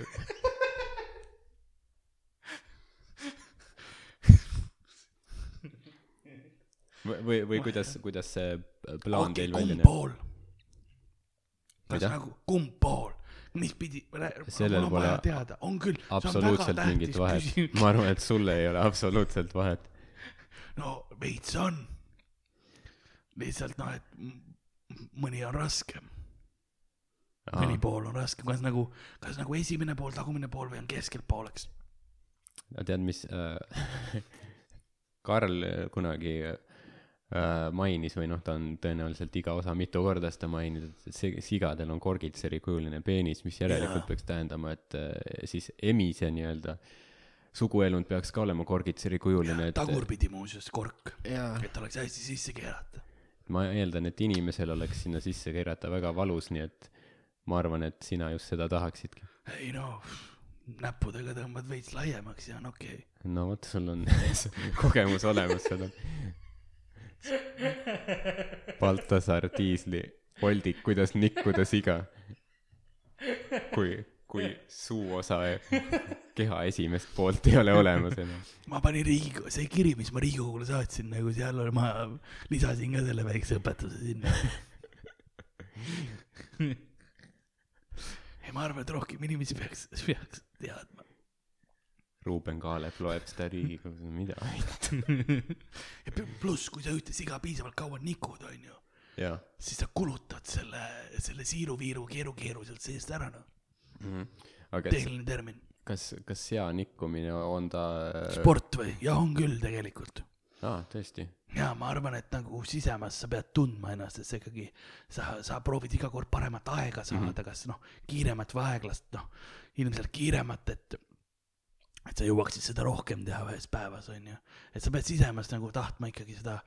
või, või, või kuidas, kuidas see plaan okei, teil välja kumb näeb? pool? kas nagu, kumb pool? Mis pidi, mul on vaja teada, on küll. absoluutselt mingit vahet. ma arvan, et sulle ei ole absoluutselt vahet. no veits on. lihtsalt noh, et mõni on raskem, mõni pool on raskem, kas nagu, kas nagu esimene pool, tagumine pool või on keskelt pooleks? tead, mis äh, Karl kunagi äh, mainis või noh, ta on tõenäoliselt iga osa mitu korda seda maininud, et see sigadel on korgitserikujuline peenis, mis järelikult Jaa. peaks tähendama, et äh, siis emise nii-öelda suguelund peaks ka olema korgitserikujuline, et tagurpidi muuseas kork, et oleks hästi sisse keerata. ma eeldan, et inimesel oleks sinna sisse keerata väga valus, nii et ma arvan, et sina just seda tahaksidki. ei no, näppudega tõmbad veits laiemaks ja on okei okay.. no vot, sul on kogemus olemas, on Baltasar Tiisli voldik, kuidas nikkuda siga. kui, kui suuosa keha esimest poolt ei ole olemas enam. ma panin Riigikogu, see kiri, mis ma Riigikogule saatsin, nagu seal oli, ma lisasin ka selle väikse õpetuse sinna. ei, ma arvan, et rohkem inimesi peaks, peaks teadma. Ruuben Kaalep loeb seda Riigikogus, mida pluss, kui sa ühte siga piisavalt kaua nikud, onju, jaa siis sa kulutad selle, selle siiru-viiru keeru-keeru sealt seest ära, noh. mm. -hmm. tehniline termin. kas, kas sea nikkumine on ta sport või? jah, on küll tegelikult. aa, tõesti? ja ma arvan, et nagu sisemas sa pead tundma ennast, et sa ikkagi, sa, sa proovid iga kord paremat aega saada mm, -hmm. kas noh, kiiremat või aeglast, noh, ilmselt kiiremat, et et sa jõuaksid seda rohkem teha ühes päevas, onju. et sa pead sisemas nagu tahtma ikkagi seda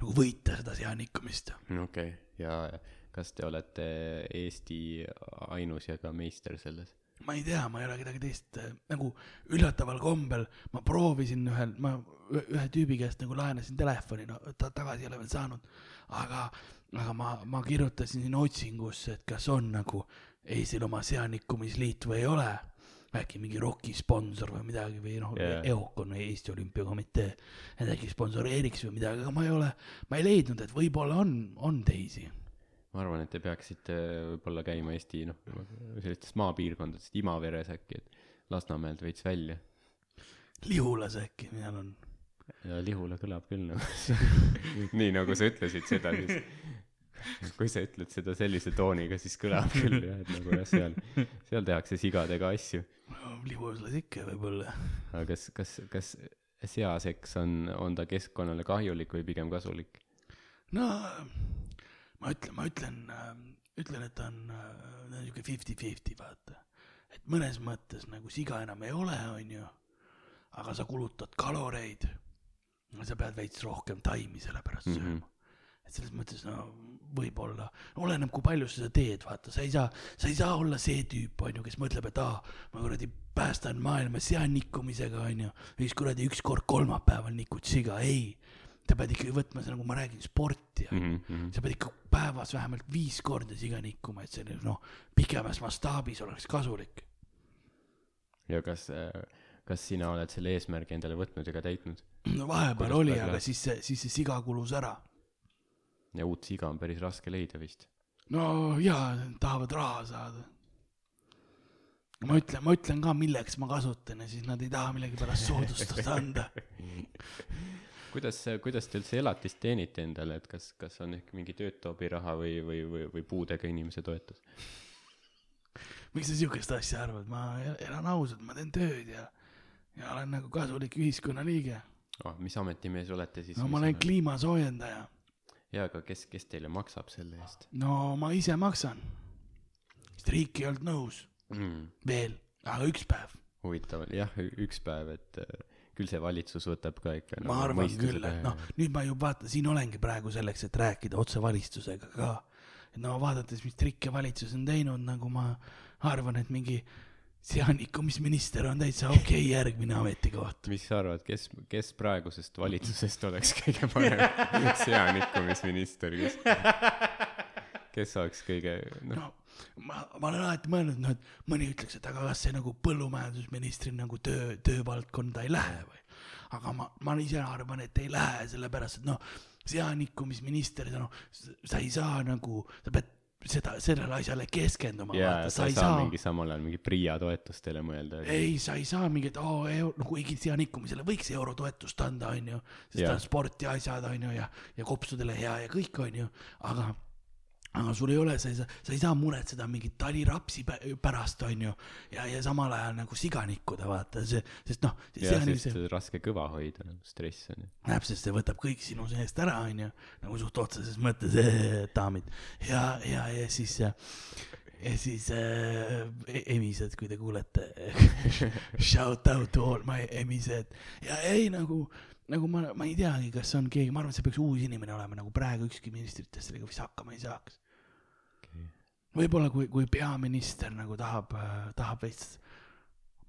nagu võita seda seanikkumist. okei okay., ja kas te olete Eesti ainus ja ka meister selles? ma ei tea, ma ei ole kedagi teist äh, nagu üllataval kombel, ma proovisin ühel, ma ühe tüübi käest nagu laenasin telefoni, no ta tagasi ei ole veel saanud, aga, aga ma, ma kirjutasin otsingusse, et kas on nagu Eestil oma seanikkumisliit või ei ole. Äkki mingi roki sponsor või midagi või noh yeah., EOK on Eesti Olümpiakomitee, et äkki sponsoreeriks või midagi, aga ma ei ole, ma ei leidnud, et võib-olla on, on teisi. ma arvan, et te peaksite võib-olla käima Eesti noh, sellistes maapiirkondades, Imaveres äkki, et Lasnamäelt veits välja. Lihulas äkki, seal on, ja Lihula kõlab küll nagu nii nagu sa ütlesid seda, siis kui sa ütled seda sellise tooniga, siis kõlab küll jah, et nagu jah, seal, seal tehakse sigadega asju. Lihulas ikka võib-olla. aga kas, kas, kas seaseks on, on ta keskkonnale kahjulik või pigem kasulik? no ma ütlen, ma ütlen, ütlen, et ta on äh, niisugune fifty-fifty, vaata. et mõnes mõttes nagu siga enam ei ole, onju, aga sa kulutad kaloreid, sa pead veits rohkem taimi selle pärast Mhm. sööma mm. -hmm et selles mõttes no võib-olla, oleneb, kui palju sa seda teed, vaata, sa ei saa, sa ei saa olla see tüüp, onju, kes mõtleb, et aa, ma kuradi päästan maailma seanikkumisega, onju, siis kuradi üks kord kolmapäeval nikud siga, ei. sa pead ikkagi võtma, nagu ma räägin, sporti ja mm. -hmm. sa pead ikka päevas vähemalt viis korda siga nikkuma, et see noh, pikemas mastaabis oleks kasulik. ja kas, kas sina oled selle eesmärgi endale võtnud ja ka täitnud? no vahepeal Kuidas oli, aga siis see, siis see siga kulus ära. Ja uut siga on päris raske leida vist. no jaa, tahavad raha saada. ma ütlen, ma ütlen ka, milleks ma kasutan ja siis nad ei taha millegipärast soodustust anda. kuidas, kuidas te üldse elatist teenite endale, et kas, kas on ehk mingi töötobiraha või, või, või, või puudega inimese toetus? miks sa siukest asja arvad, ma elan ausalt, ma teen tööd ja, ja olen nagu kasulik ühiskonnaliige. oh, mis ametimees olete siis? no ma olen kliimasoojendaja. jaa, aga kes, kes teile maksab selle eest no ma ise maksan. sest riik ei olnud nõus mm,? veel, aga üks päev. huvitav, jah, üks päev, et äh, küll see valitsus võtab ka ikka ma nagu arvan küll, et noh, nüüd ma ju vaata, siin olengi praegu selleks, et rääkida otse valitsusega ka. et no vaadates, mis trikke valitsus on teinud, nagu ma arvan, et mingi seanikumisminister on täitsa okei okay, järgmine ametikoht. mis sa arvad, kes, kes praegusest valitsusest oleks kõige parem seanikkumisminister, kes, kes oleks kõige, noh, no ma, ma olen alati mõelnud, noh, et mõni ütleks, et aga kas see nagu põllumajandusministri nagu töö, töövaldkonda ei lähe või. aga ma, ma ise arvan, et ei lähe, sellepärast et noh, seanikkumisminister, noh, sa ei saa nagu, sa pead seda, sellele asjale keskenduma, jaa, vaata, sa ei saa mingi samal ajal mingi PRIA toetustele mõelda. ei, sa ei saa mingit oo euro, no kuigi seanikkumisele võiks eurotoetust anda, onju, sest Jaa. ta on sport ja asjad, onju, ja, ja kopsudele hea ja kõik, onju, aga aga sul ei ole, sa ei saa, sa ei saa muretseda mingit talirapsi pä- pärast, onju, ja, ja samal ajal nagu siga nikkuda, vaata, see, sest noh, ja see on sest see, raske kõva hoida, stress on ju. täpselt, see võtab kõik sinu seest ära, onju, nagu suht otseses mõttes, daamid, ja, ja, ja siis, ja siis äh, e- emised, kui te kuulete. Shout out to all my emised. Ja ei nagu, nagu ma, ma ei teagi, kas on keegi, ma arvan, et see peaks uus inimene olema, nagu praegu ükski ministritest sellega vist hakkama ei saaks. Võib-olla kui, kui peaminister nagu tahab, tahab veits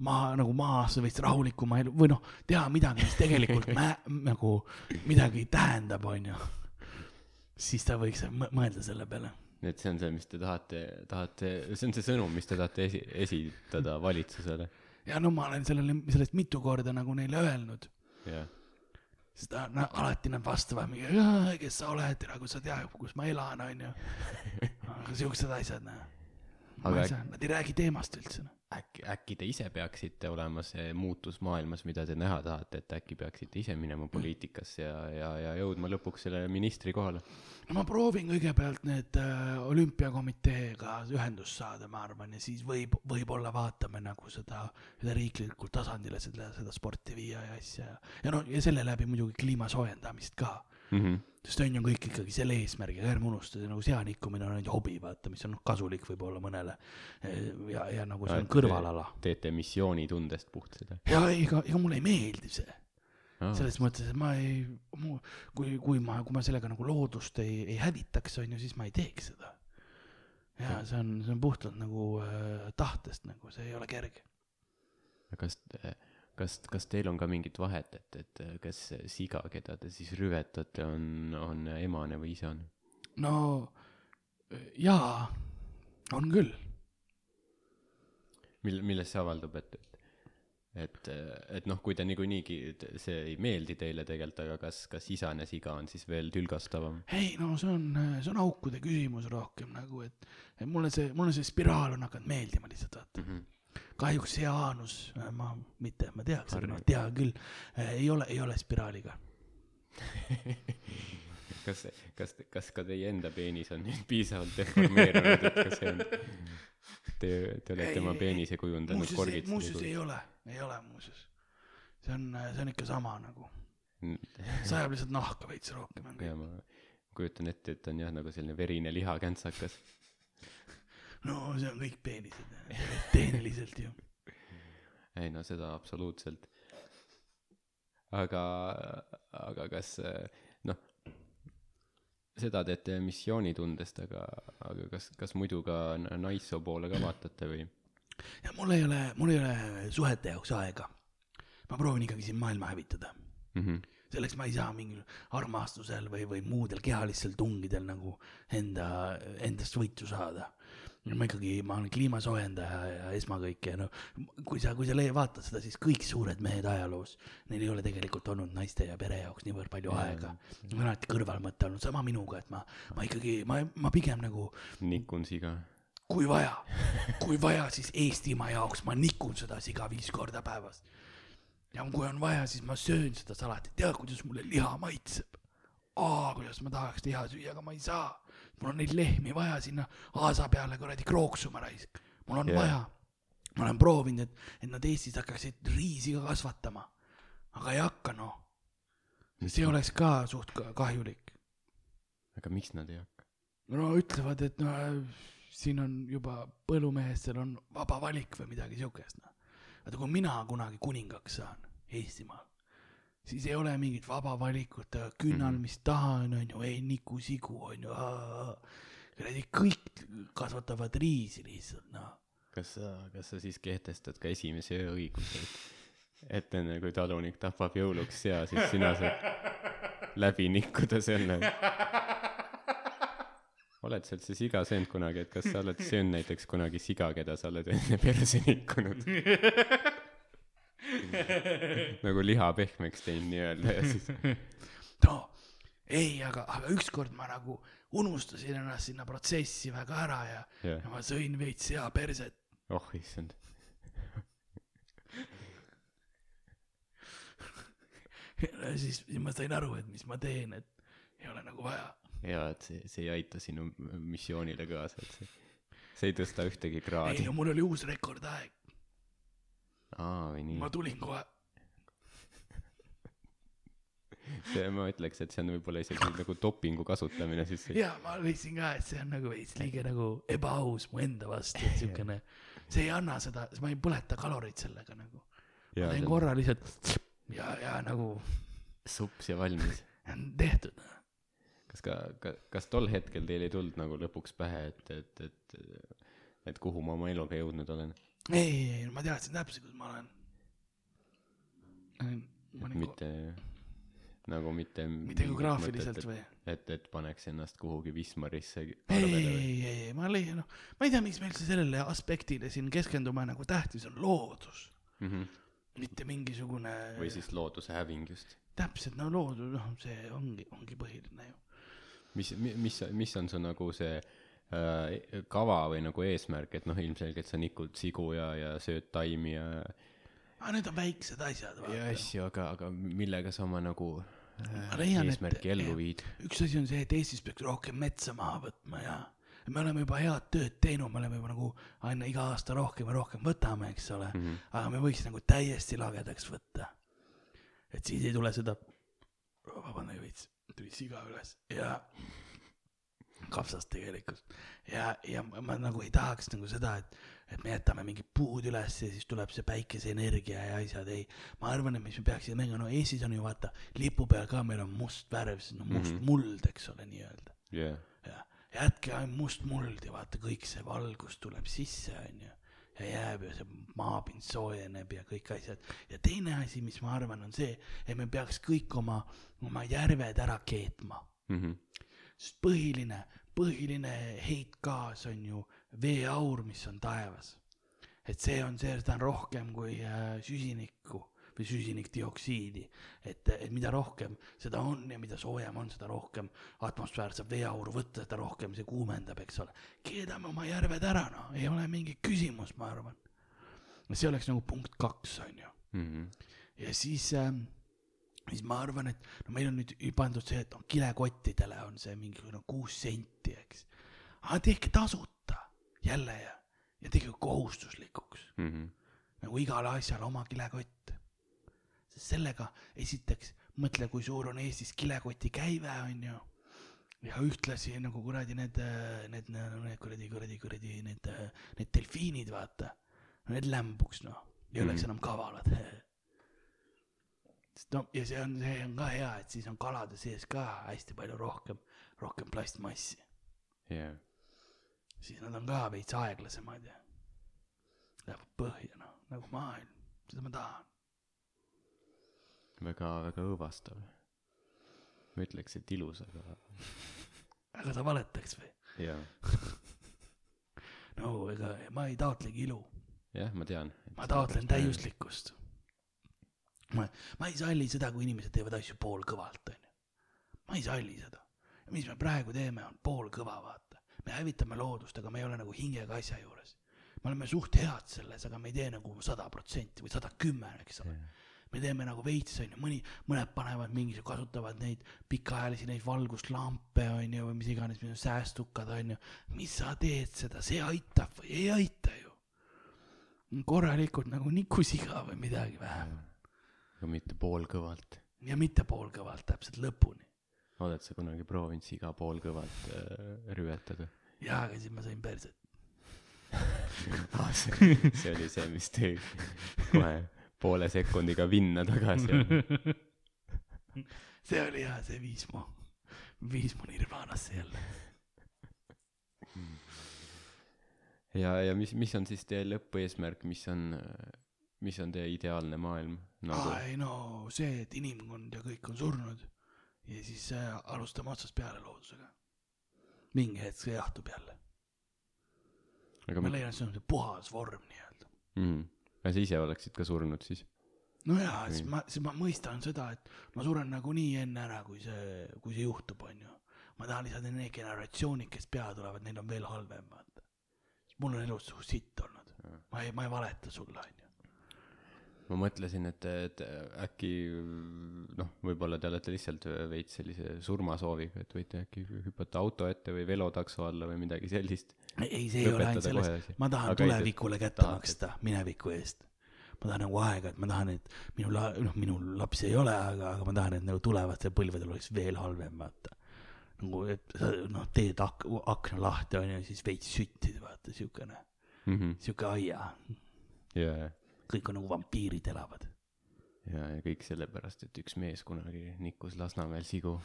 maha nagu maas veits rahulikuma elu või noh, teha midagi, mis tegelikult mä-, nagu midagi tähendab, onju. siis ta võiks mõ- mõelda selle peale. et see on see, mis te tahate, tahate, see on see sõnum, mis te tahate esi-, esitada valitsusele. ja no ma olen sellele, sellest mitu korda nagu neile öelnud, jah, sest ta, na, alati nad vastavad mingi, kes sa oled, nagu sa tead, kus ma elan, onju. aga siuksed asjad, noh. Ma ei saa, nad ei räägi teemast üldse, noh. äkki, äkki te ise peaksite olema see muutus maailmas, mida te näha tahate, et äkki peaksite ise minema poliitikasse ja, ja, ja jõudma lõpuks selle ministri kohale. no ma proovin kõigepealt need äh, olümpiakomiteega ühendust saada, ma arvan, ja siis võib, võib-olla vaatame nagu seda, seda riiklikul tasandile seda, seda sporti viia ja asja ja, ja no ja selle läbi muidugi kliima soojendamist ka. Mm -hmm. Sest on ju kõik ikkagi selle eesmärgiga, ärme unustada, nagu seanikkumine on ainult hobi, vaata, mis on kasulik võib-olla mõnele. ja, ja nagu see on kõrvalala. teete missioonitundest puht seda. ja ega, ega mulle ei meeldi see, selles mõttes, et ma ei, kui, kui ma, kui ma sellega nagu loodust ei, ei hävitaks, on ju, siis ma ei teeks seda. ja see on, see on puhtalt nagu äh, tahtest nagu, see ei ole kerge. kas, kas, kas teil on ka mingit vahet, et, et kas siga, keda te siis rüvetate, on, on emane või isane? no jaa, on küll. mil- milles see avaldub et et et et noh kui ta niikuinii see ei meeldi teile tegelikult aga kas kas isane siga on siis veel tülgastavam ei no see on see on aukude küsimus rohkem nagu et et mulle see mulle see spiraal on hakanud meeldima lihtsalt vaata mm -hmm. Kahjuks see Jaanus ma mitte ma teaks aga ma tean küll ei ole ei ole spiraaliga. Kas kas kas ka teie enda peenis on nüüd piisavalt deformeerunud et ka see on te te olete Ei, oma peenise kujundanud muuseas korgitsi muuseas ei ole ei ole muuseas. See on see on ikka sama nagu. Ole sajab lihtsalt nahka veits rohkem ja ma kujutan ette et on jah nagu selline verine lihakäntsakas no see on kõik peenised. Tehniliselt ju. Ei no seda absoluutselt. Aga aga kas noh seda teete missioonitundest aga aga kas kas muidu ka naissoo poole ka vaatate või? Ja mul ei ole mul ei ole suhete jaoks aega. Ma proovin ikkagi siin maailma hävitada. Mhmh selleks ma ei saa mingil armastusel või või muudel kehalistel tungidel nagu enda endast võitu saada ma ikkagi ma olen kliima soojendaja ja esmakõike ja no kui sa kui sa vaatad seda siis kõik suured mehed ajaloos neil ei ole tegelikult olnud naiste ja pere jaoks niivõrd palju Jaa, aega Mul on alati kõrvalmõte olnud sama minuga et ma ma ikkagi ma ma pigem nagu nikun siga kui vaja, kui vaja, siis Eestimaa jaoks ma nikun seda siga viis korda päevas. ja kui on vaja, siis ma söön seda salati, tead, kuidas mulle liha maitseb. aa, kuidas ma tahaks liha süüa, aga ma ei saa. Mul on neid lehmi vaja sinna aasa peale kuradi krooksuma raisk. mul on yeah. vaja. ma olen proovinud, et, et nad Eestis hakkaksid riisi ka kasvatama. aga ei hakka noh. see oleks ka suht ka- kahjulik. aga miks nad ei hakka no ütlevad, et no äh, siin on juba põllumeestel on vaba valik või midagi siukest, noh. vaata, kui mina kunagi kuningaks saan Eestimaal, siis ei ole mingit vaba valikut, künnal, Mhm. mis tahan, onju, ei niku-sigu, onju. kuradi kõik kasvatavad riisi lihtsalt, noh. kas sa kas sa siis kehtestad ka esimese öö õiguse et et enne kui talunik tapab jõuluks sea siis sina saad läbi nikkuda selle oled sa üldse siga söönud kunagi et kas sa oled söönud näiteks kunagi siga keda sa oled enne perse nikkunud nagu liha pehmeks teinud nii-öelda ja siis no ei, aga, aga ükskord ma nagu unustasin ennast sinna protsessi väga ära ja, jah ja ma sõin veits seaperset. oh issand ja siis, siis ma sain aru, et mis ma teen, et ei ole nagu vaja. ja et see see ei aita sinu missioonile kaasa et see see ei tõsta ühtegi ei kraadi no mul oli uus rekordaeg, aa või nii ma tulin kohe. see ma ütleks et see on võib-olla isegi nagu dopingu kasutamine siis ja ma leidsin ka, et see on nagu veits liiga nagu ebaaus mu enda vastu, et siukene, see ei anna seda, ma ei põleta kaloreid sellega nagu. Ma teen korra lihtsalt ja, ja nagu sups ja valmis tehtud. kas ka, ka kas tol hetkel teil ei tulnud nagu lõpuks pähe et et et et kuhu ma oma eluga jõudnud olen ei, ei, ma teadsin täpselt, kus ma olen. ma nagu, mitte nagu mitte mitte geograafiliselt või? et et paneks ennast kuhugi Wismarisse ei, ei, ei, ma leian, noh, ma ei tea, miks me üldse sellele aspektile siin keskendume, nagu tähtis on loodus, Mhm. mitte mingisugune. või siis looduse häving just täpselt, no loodus, noh, see ongi, ongi põhiline ju. mis mis mis on su nagu see äh, kava või nagu eesmärk et noh ilmselgelt sa nikud sigu ja ja sööd taimi ja aga need on väiksed asjad, ja asju aga aga millega sa oma nagu äh, leian, et- eesmärki ellu viid üks asi on see, et Eestis peaks rohkem metsa maha võtma ja me oleme juba head tööd teinud, me oleme juba nagu aina iga aasta rohkem ja rohkem võtame, eks ole mm. Mhm. aga me võiks nagu täiesti lagedaks võtta. et siis ei tule seda, vabandage veits, tuli siga üles ja kapsast tegelikult ja, ja ma, ma nagu ei tahaks nagu seda, et, et me jätame mingid puud üles ja siis tuleb see päikeseenergia ja asjad, ei. ma arvan, et mis me peaksime tegema, no Eestis on ju vaata lipu peal ka meil on must värv, see on must mm -hmm. muld, eks ole, nii-öelda. Jah ja jätke ainult must muld ja vaata kõik see valgus tuleb sisse onju ja jääb ja see maapind soojeneb ja kõik asjad. Ja teine asi mis ma arvan on see et me peaks kõik oma oma järved ära keetma. Mhm. Sest põhiline põhiline heitgaas on ju veeaur mis on taevas et see on, see, seda on rohkem kui äh, süsinikku või süsinikdioksiidi. et, et mida rohkem seda on ja mida soojem on, seda rohkem atmosfäär saab veeauru võtta, seda rohkem see kuumendab, eks ole. keedame oma järved ära, noh, ei ole mingi küsimus, ma arvan. see oleks nagu punkt kaks, on ju Mhm. ja siis äh,, siis ma arvan, et no meil on nüüd pandud see, et noh, kilekottidele on see mingisugune kuus senti, eks. aga tehke tasuta jälle ja, ja tehke kohustuslikuks Mhm. nagu igale asjale oma kilekott. sest sellega esiteks mõtle, kui suur on Eestis kilekoti käive, on ju. ja ühtlasi nagu kuradi need, need, need kuradi, kuradi, kuradi need, need delfiinid, vaata. Need lämbuks noh, ei oleks Mhm. enam kavalad. sest no ja see on, see on ka hea, et siis on kalade sees ka hästi palju rohkem, rohkem plastmassi. jah, siis nad on ka veits aeglasemad ja lähevad põhja noh, nagu maailm, seda ma tahan. väga, väga õõvastav. ma ütleks, et ilus, aga aga sa valetaks või? jah, no ega ma ei taotlegi ilu, jah, ma tean. ma taotlen. täiuslikkust. ma, ma ei salli seda, kui inimesed teevad asju poolkõvalt, onju. ma ei salli seda. mis me praegu teeme, on poolkõva, vaata. me hävitame loodust, aga me ei ole nagu hingega asja juures. me oleme suht head selles, aga me ei tee nagu sada protsenti või sada kümme, eks ole me teeme nagu veits, onju, mõni, mõned panevad mingi, kasutavad neid pikaajalisi neid valguslampe, onju, või mis iganes, mis on säästukad, onju. mis sa teed seda, see aitab või ei aita ju. korralikult nagu nikusiga või midagi vähemalt. Aga mitte poolkõvalt. ja mitte poolkõvalt, täpselt lõpuni. oled sa kunagi proovinud siga poolkõvalt äh, rüvetada jaa, aga siis ma sain perset. ah,? see, see oli see, mis tõi kohe poole sekundiga vinna tagasi. see oli hea, see viis mu, viis mu nirvaanasse jälle. ja, ja mis, mis on siis teie lõpueesmärk, mis on, mis on teie ideaalne maailm nagu ei no see, et inimkond ja kõik on surnud ja siis äh, alustame otsast peale loodusega. mingi hetk see jahtub jälle. aga ma leian, et see on see puhas vorm nii-öelda. mm., aga sa ise oleksid ka surnud siis? no jaa, siis ma, siis ma mõistan seda, et ma suren nagunii enne ära, kui see, kui see juhtub, onju. ma tahan lisada need generatsioonid, kes peale tulevad, neil on veel halvem, vaata. mul on elus suht sitt olnud. ma ei, ma ei valeta sulle, onju. Ma mõtlesin, et, et äkki noh, võib-olla te olete lihtsalt veits sellise surmasooviga, et võite äkki hüpata auto ette või velotakso alla või midagi sellist. ei, see ei ole ainult Lõpetada selles ma tahan Aga tulevikule kätte tahate. maksta mineviku eest. ma tahan nagu aega, et ma tahan, et minu la-, noh, minul lapsi ei ole, aga, aga ma tahan, et nagu tulevastel põlvedel oleks veel halvem, vaata. nagu, et sa noh, teed ak-, akna lahti onju, siis veits süttid, vaata siukene, Mhm. siuke aia, ja, ja, kõik on nagu vampiirid elavad. ja kõik sellepärast, et üks mees kunagi nikkus Lasnamäel sigu,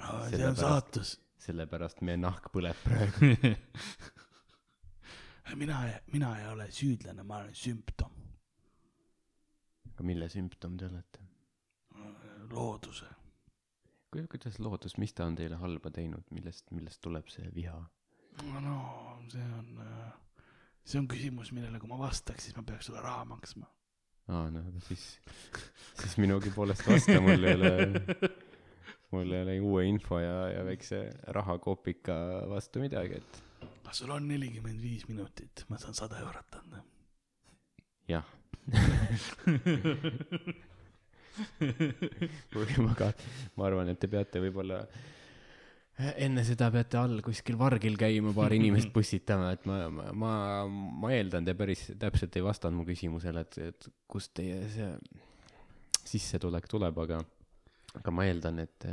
no see on saatus. sellepärast meie nahk põleb praegu. mina, mina ei ole süüdlane, ma olen sümptom aga mille sümptom te olete? looduse. kuidas loodus, mis ta on teile halba teinud, millest, millest tuleb see viha? no see on, see on küsimus, millele kui ma vastaks, siis ma peaks sulle raha maksma. aa, no siis, siis minugi poolest vasta, mul ei ole, mul ei ole uue info ja, ja väikse rahakopika vastu midagi, et kas sul on nelikümmend viis minutit, ma saan sada eurot anda. jah. kuigi ma ka, ma arvan, et te peate võib-olla enne seda peate all kuskil vargil käima, paar inimest pussitama, et ma, ma, ma, ma eeldan, te päris täpselt ei vastanud mu küsimusele, et, et kust teie see sissetulek tuleb, aga, aga ma eeldan, et,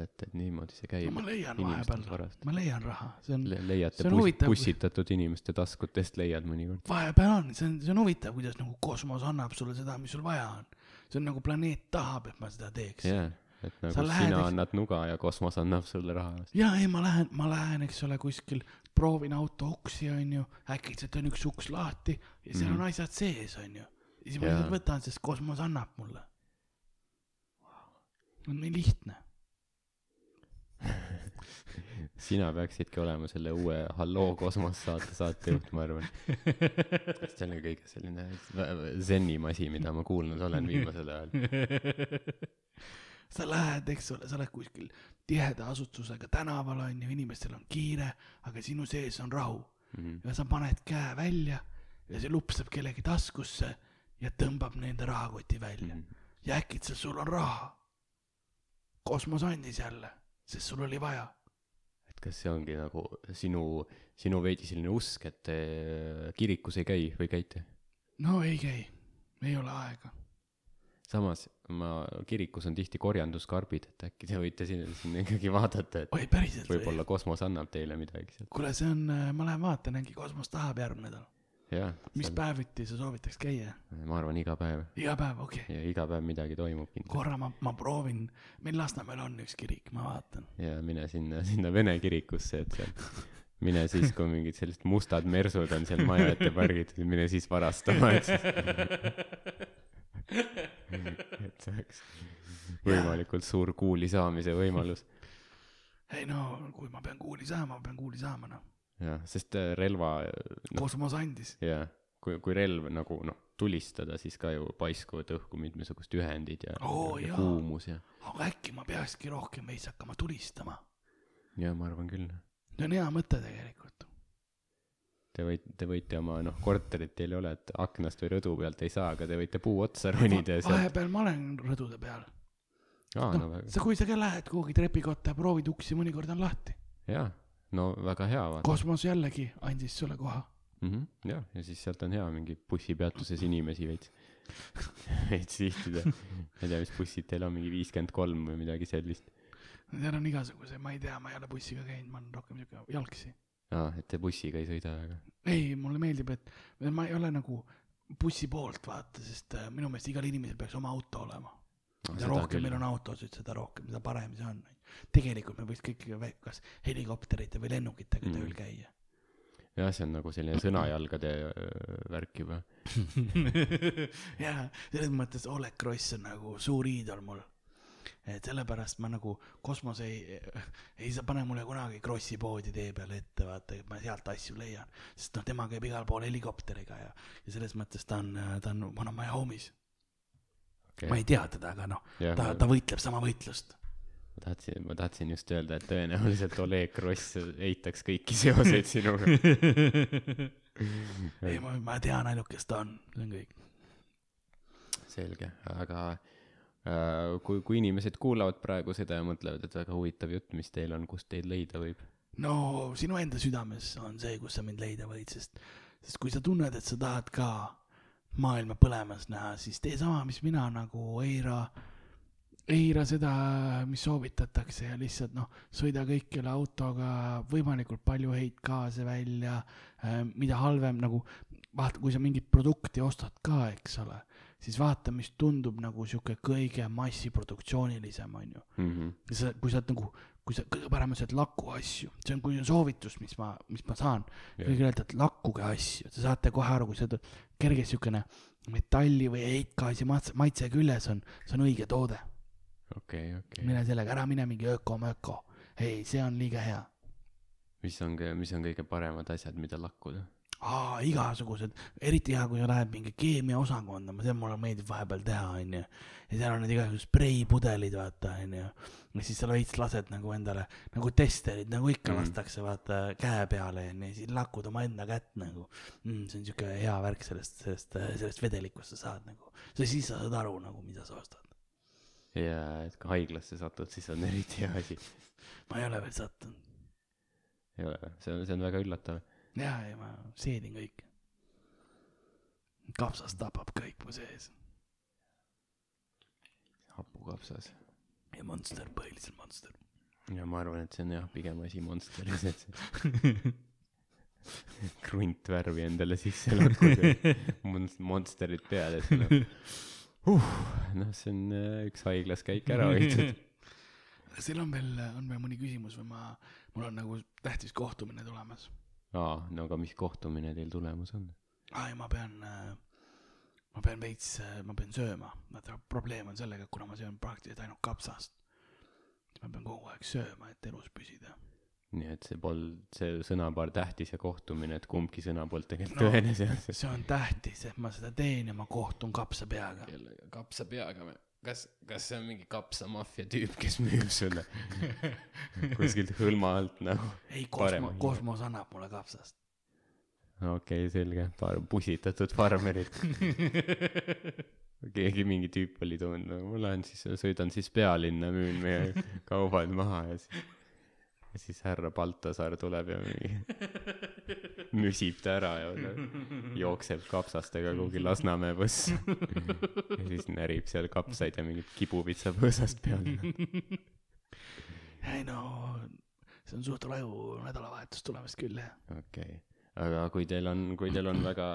et, et niimoodi see käib ma. leian vahepeal ma leian raha, see on Le-, leiate bussitatud inimeste taskutest leiad mõnikord. vahepeal on, see on, see on huvitav, kuidas nagu kosmos annab sulle seda, mis sul vaja on. see on nagu planeet tahab, et ma seda teeks jah, et nagu Sa lähed, sina eks- annad nuga ja kosmos annab sulle raha. ja ei, ma lähen, ma lähen, eks ole, kuskil proovin auto uksi, onju, äkitselt on üks uks lahti ja seal mm. Mhm. on asjad sees, onju. ja siis ma lihtsalt võtan, sest kosmos annab mulle. on nii lihtne. sina peaksidki olema selle uue Halloo kosmos saate saatejuht, ma arvan. see on kõige selline vä- zennim asi, mida ma kuulnud olen viimasel ajal. sa lähed, eks ole, sa oled kuskil tiheda asustusega tänaval onju, inimestel on kiire, aga sinu sees on rahu Mhm. ja sa paned käe välja ja see lupsab kellegi taskusse ja tõmbab nende rahakoti välja Mhm. ja äkitselt sul on raha. kosmos andis jälle, sest sul oli vaja. et kas see ongi nagu sinu, sinu veidi selline usk, et te kirikus ei käi või käite? no ei käi, ei ole aega. Samas ma, kirikus on tihti korjanduskarbid, et äkki te võite sinna, sinna ikkagi vaadata, et oi, päriselt või? võib-olla kosmos annab teile midagi sealt. kuule, see on, ma lähen vaatan, äkki kosmos tahab järgmine nädal. mis päeviti sa soovitaks käia? ma arvan, iga päev iga päev, okei okay.. ja iga päev midagi toimub kindlasti. korra ma, ma proovin, meil Lasnamäel on üks kirik, ma vaatan. ja mine sinna, sinna vene kirikusse, et seal mine siis, kui mingid sellised mustad mersud on seal maja ette pargitud, mine siis varastama, et siis, et see oleks võimalikult suur kuuli saamise võimalus. ei no kui ma pean kuuli saama, ma pean kuuli saama noh. jah, sest äh, relva, noh, kosmos andis. jaa, kui, kui relv nagu noh, tulistada, siis ka ju paiskuvad õhku mitmesugust ühendid ja, Oo, ja, ja kuumus ja, aga äkki ma peakski rohkem veits hakkama tulistama. ja ma arvan küll. see on hea mõte tegelikult. Te võite, te võite oma noh, korterit teil ei ole, et aknast või rõdu pealt ei saa, aga te võite puu otsa ronida ja sealt, vahepeal ma olen rõdude peal. aa, no noh, väga, sa, kui sa ka lähed kuhugi trepikotta ja proovid uksi, mõnikord on lahti. jaa, no väga hea kosmos jällegi andis sulle koha. mm. -hmm, jah, ja siis sealt on hea mingi bussipeatuses inimesi veits, veits sihtida. ma ei tea, mis bussid teil on, mingi viiskümmend kolm või midagi sellist. seal on igasuguseid, ma ei tea, ma ei ole bussiga käinud, ma olen rohkem siuke jalgsi. aa, et te bussiga ei sõida väga. ei, mulle meeldib, et ma ei ole nagu bussi poolt vaata, sest äh, minu meelest igal inimesel peaks oma auto olema. mida rohkem meil on autosid, seda rohkem, seda parem see on. tegelikult me võiks kõik kas helikopterite või lennukitega Mm. tööl käia. jah, see on nagu selline sõnajalgade öö, värk juba. jaa, selles mõttes Oleg Gross on nagu suur iidol mul. Et sellepärast ma nagu kosmos ei, ei saa, pane mulle kunagi Grossi poodi tee peale ette, vaata, et ma sealt asju leian. sest noh, tema käib igal pool helikopteriga ja, ja selles mõttes ta on, ta on one of my homies. ma ei tea teda, aga noh, jah, ta, ta võitleb sama võitlust. ma tahtsin, ma tahtsin just öelda, et tõenäoliselt Oleg Gross eitaks kõiki seoseid sinuga. ei, ma, ma tean ainult, kes ta on, see on kõik. selge, aga äh, kui, kui inimesed kuulavad praegu seda ja mõtlevad, et väga huvitav jutt, mis teil on, kust teid leida võib? no sinu enda südames on see, kus sa mind leida võid, sest, sest kui sa tunned, et sa tahad ka maailma põlemas näha, siis tee sama, mis mina nagu eira, eira seda, mis soovitatakse ja lihtsalt noh, sõida kõikjale autoga võimalikult palju heitgaase välja, mida halvem nagu, vaata, kui sa mingit produkti ostad ka, eks ole, siis vaata, mis tundub nagu sihuke kõige massiproduktsioonilisem, onju ja sa, kui sa oled nagu, kui sa, kõige parem on see, et laku asju, see on, kui on soovitus, mis ma, mis ma saan, kõigile öelda, et lakkuge asju, te saate kohe aru, kui see kerge siukene metalli või heitgaasi maitse, küljes on, see on õige toode. okei, okei. mine sellega, ära mine mingi öko-möko, ei, see on liiga hea. mis on, mis on kõige paremad asjad, mida lakkuda? aa, igasugused, eriti hea, kui sa lähed mingi keemiaosakonda, ma tean, mulle meeldib vahepeal teha, onju. ja seal on need igasugused spreipudelid, vaata, onju. ja siis sa veits lased nagu endale nagu testerid, nagu ikka mm. lastakse, vaata käe peale onju, ja siis lakud oma enda kätt nagu mm,. see on siuke hea värk sellest, sellest, sellest vedelikust sa saad nagu, siis sa saad aru nagu, mida sa ostad. ja et kui haiglasse satud, siis on eriti hea asi. ma ei ole veel sattunud. ei ole, see on, see on väga üllatav. ja, ja ma seedin kõik. kapsas tapab kõik mu sees hapukapsas. ja monster, põhiliselt monster. ja ma arvan, et see on jah, pigem asi Monsteris, et see kruntvärvi endale sisse lakkuda. Mon-, Monsterid peale, et noh uh,, noh, see on äh, üks haiglas käik ära hoitud. kas teil on veel, on veel mõni küsimus või ma, mul on nagu tähtis kohtumine tulemas. aa, no aga mis kohtumine teil tulemas on? aa, ja ma pean, ma pean veits, ma pean sööma. vaata, probleem on sellega, et kuna ma söön praktiliselt ainult kapsast, siis ma pean kogu aeg sööma, et elus püsida. nii et see polnud see sõnapaar tähtis ja kohtumine, et kumbki sõna polnud tegelikult No. tõene seoses. see on tähtis, et ma seda teen ja ma kohtun kapsapeaga. kellega, kapsapeaga või? kas, kas see on mingi kapsamaffia tüüp, kes müüb sulle kuskilt hõlma alt nagu? ei, Parema Kosmo, hinnaga. Kosmos annab mulle kapsast. okei okay,, selge, paar pusitatud farmerit. keegi mingi tüüp oli toonud, ma lähen siis, sõidan siis pealinna, müün meie kaubad maha ja siis, ja siis härra Baltasaar tuleb ja mingi müsib ta ära ja jookseb kapsastega kuhugi Lasnamäe võssa. ja siis närib seal kapsaid ja mingit kibuvitsa põõsast peal. ei no, see on suht raju nädalavahetus tulemas küll jah. okei okay., aga kui teil on, kui teil on väga,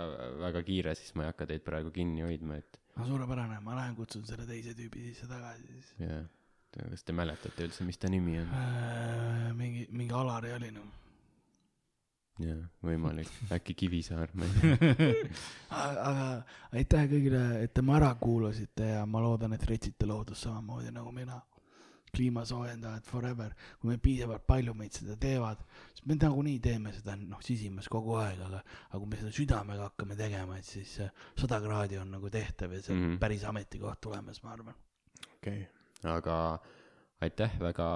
väga kiire, siis ma ei hakka teid praegu kinni hoidma, et no suurepärane, ma lähen kutsun selle teise tüübi sisse tagasi siis. jah, kas te mäletate üldse, mis ta nimi on? mingi, mingi Alari oli noh. jah, võimalik, äkki Kivisaar, ma ei tea. aga aitäh kõigile, et te mu ära kuulasite ja ma loodan, et retsite loodust samamoodi nagu mina. kliimasoojendajad forever, kui me piisavalt palju meid seda teevad, siis me nagunii teeme seda noh, sisimas kogu aeg, aga, aga kui me seda südamega hakkame tegema, et siis äh, sada kraadi on nagu tehtav ja see on mm. -hmm. päris ametikoht tulemas, ma arvan. okei okay., aga aitäh väga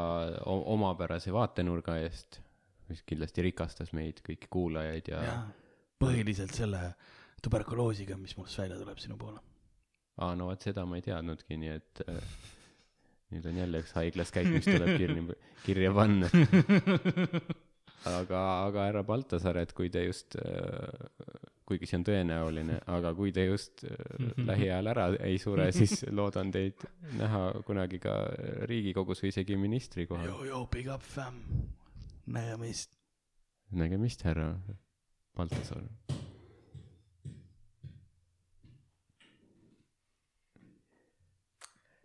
omapärase vaatenurga eest, mis kindlasti rikastas meid kõiki kuulajaid ja, ja põhiliselt selle tuberkuloosiga, mis must välja tuleb sinu poole. aa no vot seda ma ei teadnudki, nii et äh, nüüd on jälle üks haiglas käik, mis tuleb kirja, kirja panna. aga, aga härra Baltasaar, et kui te just äh, kuigi see on tõenäoline, aga kui te just äh, lähiajal ära ei sure, siis loodan teid näha kunagi ka Riigikogus või isegi ministri kohal. Yo, yo, big up fam, nägemist. nägemist, härra Baltasaar.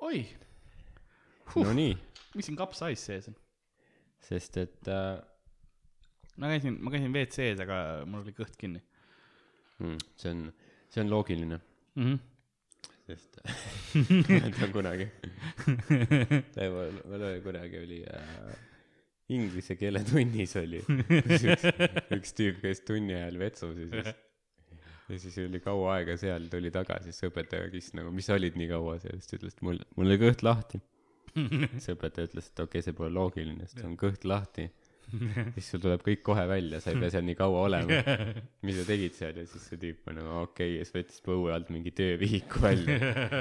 oi, Nonii, mis siin kapsais sees on? sest et äh, ma käisin, ma käisin WC-s, aga mul oli kõht kinni mm, see on, see on loogiline, mm. -hmm. sest mäletan kunagi, mul oli kunagi oli äh, inglise keele tunnis oli üks, üks tüüp käis tunni ajal vetsus ja siis ja siis oli kaua aega seal, tuli tagasi, siis õpetaja küsis nagu, mis sa olid nii kaua seal, siis ta ütles, et mul, mul oli kõht lahti. siis õpetaja ütles, et okei okay,, see pole loogiline, sest see on kõht lahti. siis sul tuleb kõik kohe välja, sa ei pea seal nii kaua olema. mis sa tegid seal ja siis see tüüp on nagu okei okay, ja siis võttis põue alt mingi töövihiku välja.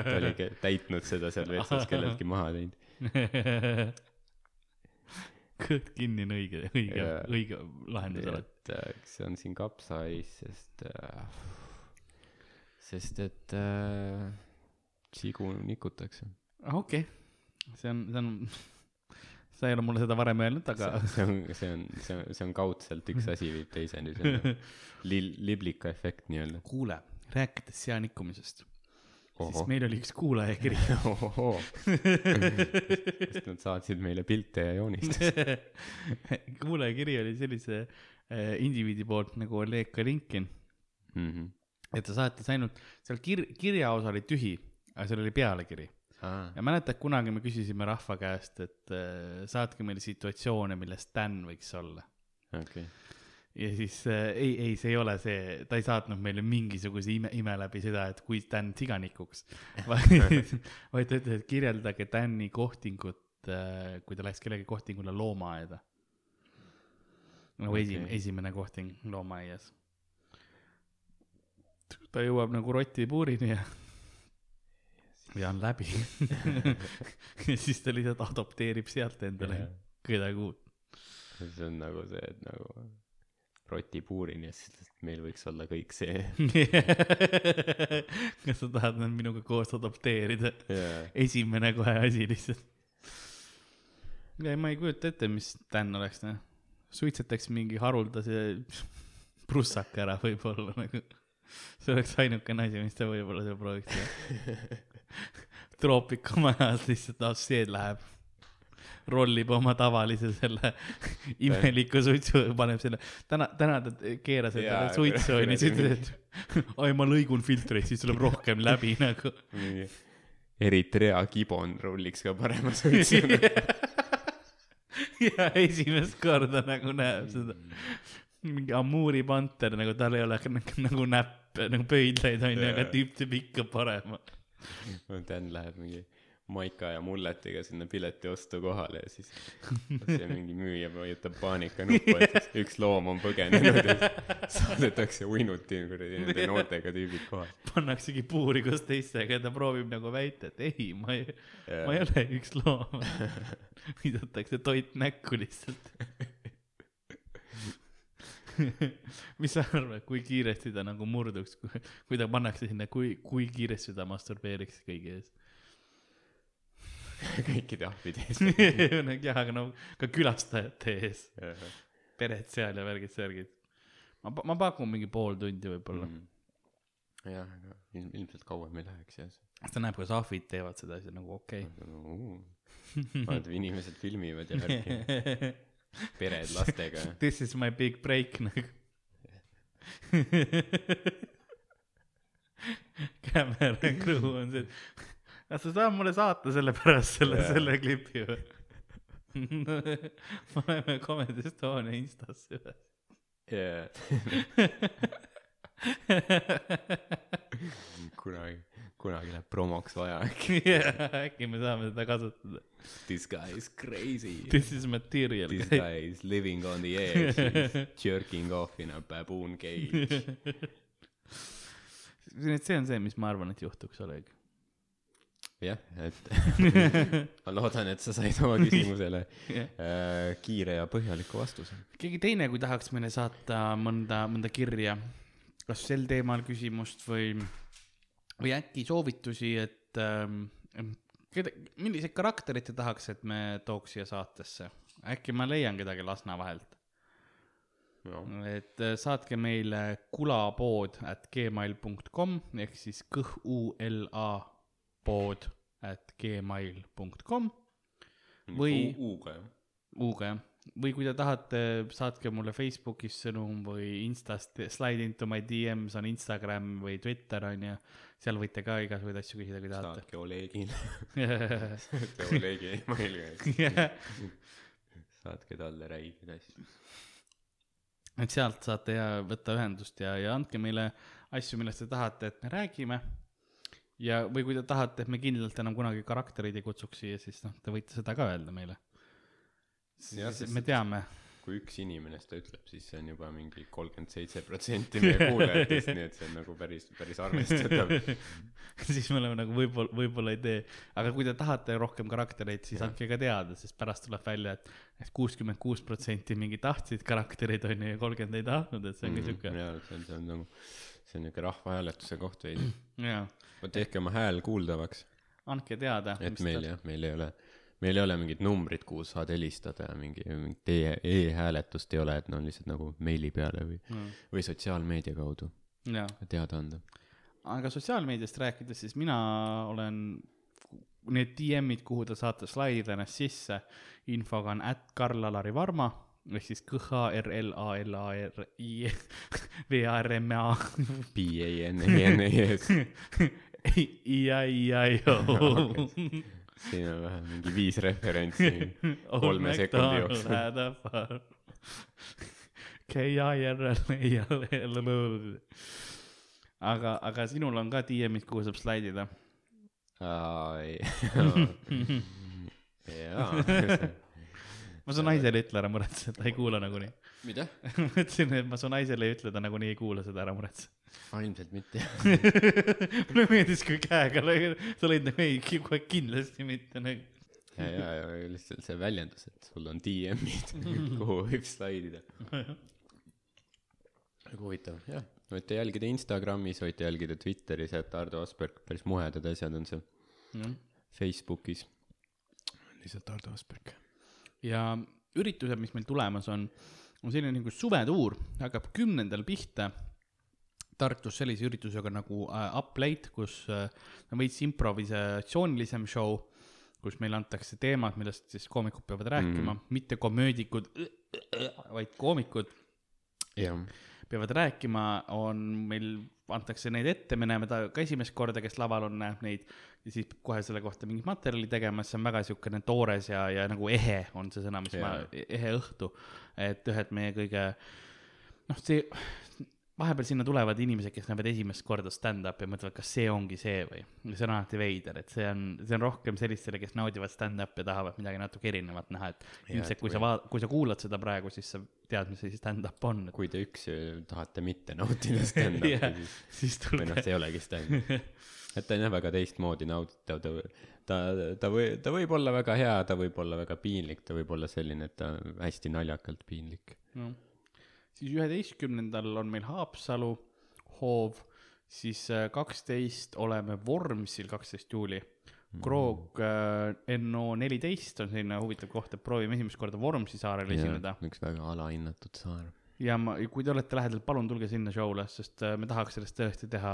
ta oli täitnud seda seal vetsus kelleltki maha teinud. kõht kinni on õige, õige õige lahendus alati. et äh, see on siin kapsais, sest äh,, sest et äh, sigu nikutakse. okei okay., see on, see on, sa ei ole mulle seda varem öelnud, aga see on, see on, see on, see on kaudselt üks asi viib teiseni, see on li-, liblika efekt nii-öelda. kuule, rääkides sea nikkumisest, siis meil oli üks kuulajakiri. ohohoo, sest nad saatsid meile pilte ja joonistusi. kuulajakiri oli sellise äh, indiviidi poolt nagu Oleg Kalinkin, Mhm. et ta saatis ainult, seal kir-, kirjaosa oli tühi, aga seal oli pealkiri. Ja mäletad, kunagi me küsisime rahva käest, et äh, saatke meile situatsioone, milles Dan võiks olla. okei, ja siis äh, ei, ei, see ei ole see, ta ei saatnud meile mingisuguse ime, ime läbi seda, et kui Dan siganikuks, vaid, vaid ta ütles, et kirjeldage Dani kohtingut äh,, kui ta läks kellegi kohtingule loomaaeda. nagu okay. esim-, Okei. esimene kohting loomaaias. ta jõuab nagu rotipuurini ja, ja on läbi. ja siis ta lihtsalt adopteerib sealt endale Jah. kedagi uut. see on nagu see, et nagu rotipuurini ja siis ütled, et meil võiks olla kõik see. kas sa tahad nad minuga koos adopteerida? jaa, esimene kohe asi lihtsalt. ei, ma ei kujuta ette, mis Dan oleks, noh. suitsetaks mingi haruldase prussaka ära võib-olla nagu. see oleks ainukene asi, mis ta võib-olla seal prooviks teha. troopikamajas lihtsalt asseed läheb, rollib oma tavalise selle imeliku suitsu, paneb selle, täna, täna ta keeras endale suitsu onju, siis ütles, et oi ma lõigun filtreid, siis tuleb rohkem läbi nagu. Eritrea gibon rulliks ka parema suitsuna. ja esimest korda nagu näeb seda. mingi Amuri panter nagu tal ei ole nagu, nagu näppe nagu pöidlaid onju, aga tüüp teeb ikka parema. Dan läheb mingi maika ja mulletiga sinna piletiostu kohale ja siis see mingi müüja vajutab paanika-nuppu, et siis üks loom on põgenenud ja saadetakse uinuti kuradi nende noortega tüübid kohale. pannaksegi puuri koos teistega ja ta proovib nagu väita, et ei, ma ei, ma ei ole üks loom. visatakse toit näkku lihtsalt. mis sa arvad, kui kiiresti ta nagu murduks, kui ta pannakse sinna, kui, kui kiiresti ta masturbeeriks kõigi ees? kõikide ahvide ees. jah, aga no ka külastajate ees, pered seal ja värgid-särgid. ma, ma pakun mingi pool tundi võib-olla mm.. jah, aga ilm- ilmselt kauem ei läheks jah. ta näeb, kuidas ahvid teevad seda asja nagu okei vaata, inimesed filmivad ja värki, okay.. Pered lastega. This is my big break nagu. Camera crew on see, et kas sa saad mulle saata selle pärast selle Jaa. selle klipi või? paneme Comedy Estonia Instasse üles. kunagi, kunagi läheb promoks vaja äkki. äkki me saame seda kasutada. This guy is crazy. This is material. This guy is living on the edge, jerking off in a baboon cage. nii et see on see, mis ma arvan, et juhtuks, Oleg. jah, et ma loodan, et sa said oma küsimusele äh, kiire ja põhjaliku vastuse. keegi teine, kui tahaks meile saata mõnda, mõnda kirja, kas sel teemal küsimust või, või äkki soovitusi, et ähm, keda, milliseid karaktereid te tahaks, et me tooks siia saatesse? äkki ma leian kedagi Lasna vahelt, et äh, saatke meile kulapood at gmail .com ehk siis kõh-u-l-a pood at gmail .com. Või- U-ga jah? U-ga jah, või kui te tahate, saatke mulle Facebookis sõnum või Instast, slide into my DMs on Instagram või Twitter on ju, seal võite ka igasuguseid asju küsida, kui tahate. saatke Olegile, saatke Olegi emailiga, saatke talle räigeid asju. et sealt saate ja võtta ühendust ja, ja andke meile asju, millest te tahate, et me räägime. ja, või kui te tahate, et me kindlalt enam kunagi karaktereid ei kutsuks siia, siis noh, te võite seda ka öelda meile. Siis sest- me teame, kui üks inimene seda ütleb, siis see on juba mingi kolmkümmend seitse protsenti meie kuulajatest, nii et see on nagu päris, päris arvestatav. siis me oleme nagu võib-olla, võib-olla ei tee, aga kui te tahate rohkem karaktereid, siis Jah. andke ka teada, sest pärast tuleb välja, et, et kuuskümmend kuus protsenti mingi tahtsid karaktereid onju ja kolmkümmend ei tahtnud, et see ongi siuke, jaa, see on, see on nagu, see on niuke rahvahääletuse koht veidi. jaa, tehke oma hääl kuuldavaks, andke teada. et meil jah, meil ei ole, meil ei ole mingit numbrit, kuhu saad helistada ja mingi, mingit e- e-hääletust ei ole, et no lihtsalt nagu meili peale või, või sotsiaalmeedia kaudu jaa, teada anda. aga sotsiaalmeediast rääkides, siis mina olen, need DM-id, kuhu te saate slaidida ennast sisse, infoga on at Karl-Alari Varma ehk siis K H R L A L A R I V A R M A B-A-N-A-N-A-S, I-I-I-O. Siin on vähe mingi viis referentsi kolme sekundi jooksul. K-I-R-L-A-L-L. aga, aga sinul on ka DM-id, kuhu saab slaidida. jaa. ma su naisele ütle, ära muretse, ta ei kuula nagunii. Mida? ma ütlesin, et ma su naisele ei ütle, ta nagunii ei kuula seda, ära muretse. ilmselt mitte. mulle meeldis, kui käega lõi, sa lõid nagu ei, kohe kindlasti mitte nagu. ja, ja, ja lihtsalt see väljendus, et sul on DM-id, kuhu võib slaidida. väga huvitav, jah. võite jälgida Instagramis, võite jälgida Twitteris, et Ardo Asperg, päris muhedad asjad on seal. Facebookis. lihtsalt Ardo Asperg. ja üritused, mis meil tulemas on, on selline nagu suvetuur, hakkab kümnendal pihta. Tartus sellise üritusega nagu äh, Up Late, kus äh, on veits improvisatsioonilisem show, kus meile antakse teemad, millest siis koomikud peavad rääkima mm, -hmm. mitte komöödikud, vaid koomikud. jah. Peavad rääkima, on meil, antakse neid ette, me näeme ta ka esimest korda, kes laval on, näeb neid ja siis kohe selle kohta mingit materjali tegema, see on väga siukene toores ja, ja nagu ehe on see sõna, mis. Jaa. ma, ehe õhtu. et ühed meie kõige, noh, see, vahepeal sinna tulevad inimesed, kes näevad esimest korda stand-up'i ja mõtlevad, kas see ongi see või. see on alati veider, et see on, see on rohkem sellistele, kes naudivad stand-up'i ja tahavad midagi natuke erinevat näha, et ilmselt et kui sa või- vaat-, kui sa kuulad seda praegu, siis sa tead, mis asi stand-up on. kui te üksi tahate mitte nautida stand-up'i Jah. siis siis või noh, see ei olegi stand-up. et ta on jah väga teistmoodi nauditav, ta, ta, ta või, ta võib olla väga hea, ta võib olla väga piinlik, ta võib olla selline, et ta hästi naljakalt piinlik. no.. Siis üheteistkümnendal on meil Haapsalu hoov, siis äh, kaksteist oleme Vormsil, kaksteist juuli. Kroog äh, NO neliteist on selline huvitav koht, et proovime esimest korda Vormsi saarel esineda. üks väga alahinnatud saar. ja ma, kui te olete lähedal, palun tulge sinna show'le, sest äh, me tahaks sellest tõesti teha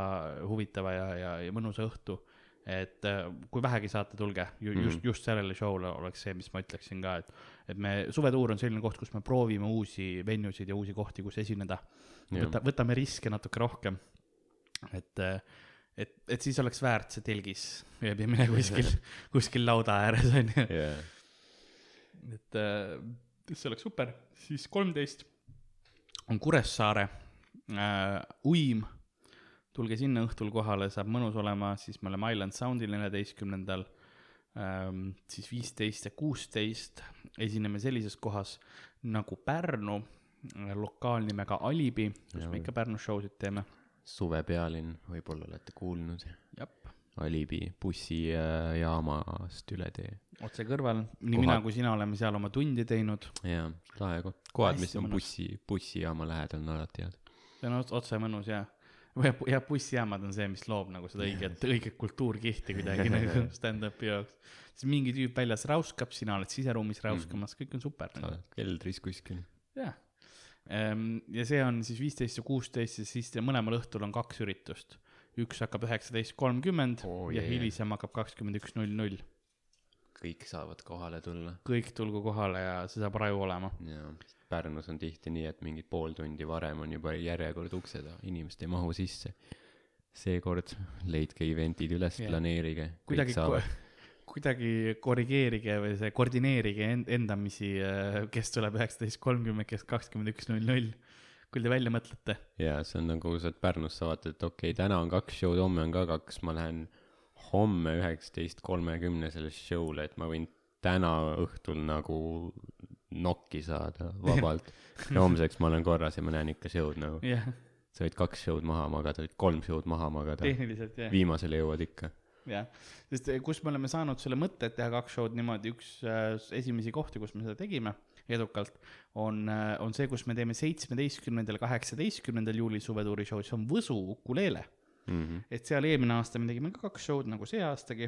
huvitava ja, ja, ja mõnusa õhtu. Et äh, kui vähegi saate, tulge ju, just, just sellele show'le oleks see, mis ma ütleksin ka, et, et me, suvetuur on selline koht, kus me proovime uusi venue sid ja uusi kohti, kus esineda. Võta, võtame riske natuke rohkem. et, et, et siis oleks väärt see telgis ööbimine kuskil kuskil lauda ääres onju. jaa, et äh, see oleks super, siis kolmteist on Kuressaare äh, uim. Tulge sinna õhtul kohale, saab mõnus olema, siis me oleme Island Soundil neljateistkümnendal ähm,, siis viisteist ja kuusteist esineme sellises kohas nagu Pärnu, lokaalnimega Alibi, kus Jaa. me ikka Pärnus show sid teeme. suvepealinn, võib-olla olete kuulnud. Alibi bussijaamast üle tee. otse kõrval, nii Kohad- mina kui sina oleme seal oma tundi teinud, jaa, lahe koht. kohad, mis on bussi, bussijaama lähedal, on alati head. see on ots- otse mõnus ja, ja, ja bussijaamad on see, mis loob nagu seda õiget, õiget kultuurkihti kuidagi nagu stand-up'i jaoks. siis mingi tüüp väljas räuskab, sina oled siseruumis räuskamas, kõik on super nagu.. keldris kuskil. jah. ja see on siis viisteist ja kuusteist ja siis mõlemal õhtul on kaks üritust. üks hakkab üheksateist kolmkümmend Oo, ja hilisem hakkab kakskümmend üks null null. Kõik saavad kohale tulla. kõik tulgu kohale ja see saab raju olema. jaa, Pärnus on tihti nii, et mingi pool tundi varem on juba järjekord ukse taga, inimesed ei mahu sisse. seekord leidke event'id üles planeerige. kuidagi, kuidagi korrigeerige või see koordineerige end- endamisi, kes tuleb üheksateist kolmkümmend, kes kakskümmend üks null null. kui te välja mõtlete. jaa, see on nagu sa oled Pärnus, sa vaatad, et okei okay,, täna on kaks show'd, homme on ka kaks, ma lähen homme üheksateist kolmekümnesele show'le, et ma võin täna õhtul nagu nokki saada vabalt. ja homseks ma olen korras ja ma näen ikka show'd nagu. jah, sa võid kaks show'd maha magada, võid kolm show'd maha magada. tehniliselt jah, viimasele jõuad ikka. jah. sest eh, kus me oleme saanud selle mõtte, et teha kaks show'd niimoodi, üks äh, esimesi kohti, kus me seda tegime edukalt, on, on see, kus me teeme seitsmeteistkümnendal, kaheksateistkümnendal juulil suvetuuri show, see on Võsu Ukulele. Mm -hmm. et seal eelmine aasta me tegime ka kaks show'd nagu see aastagi,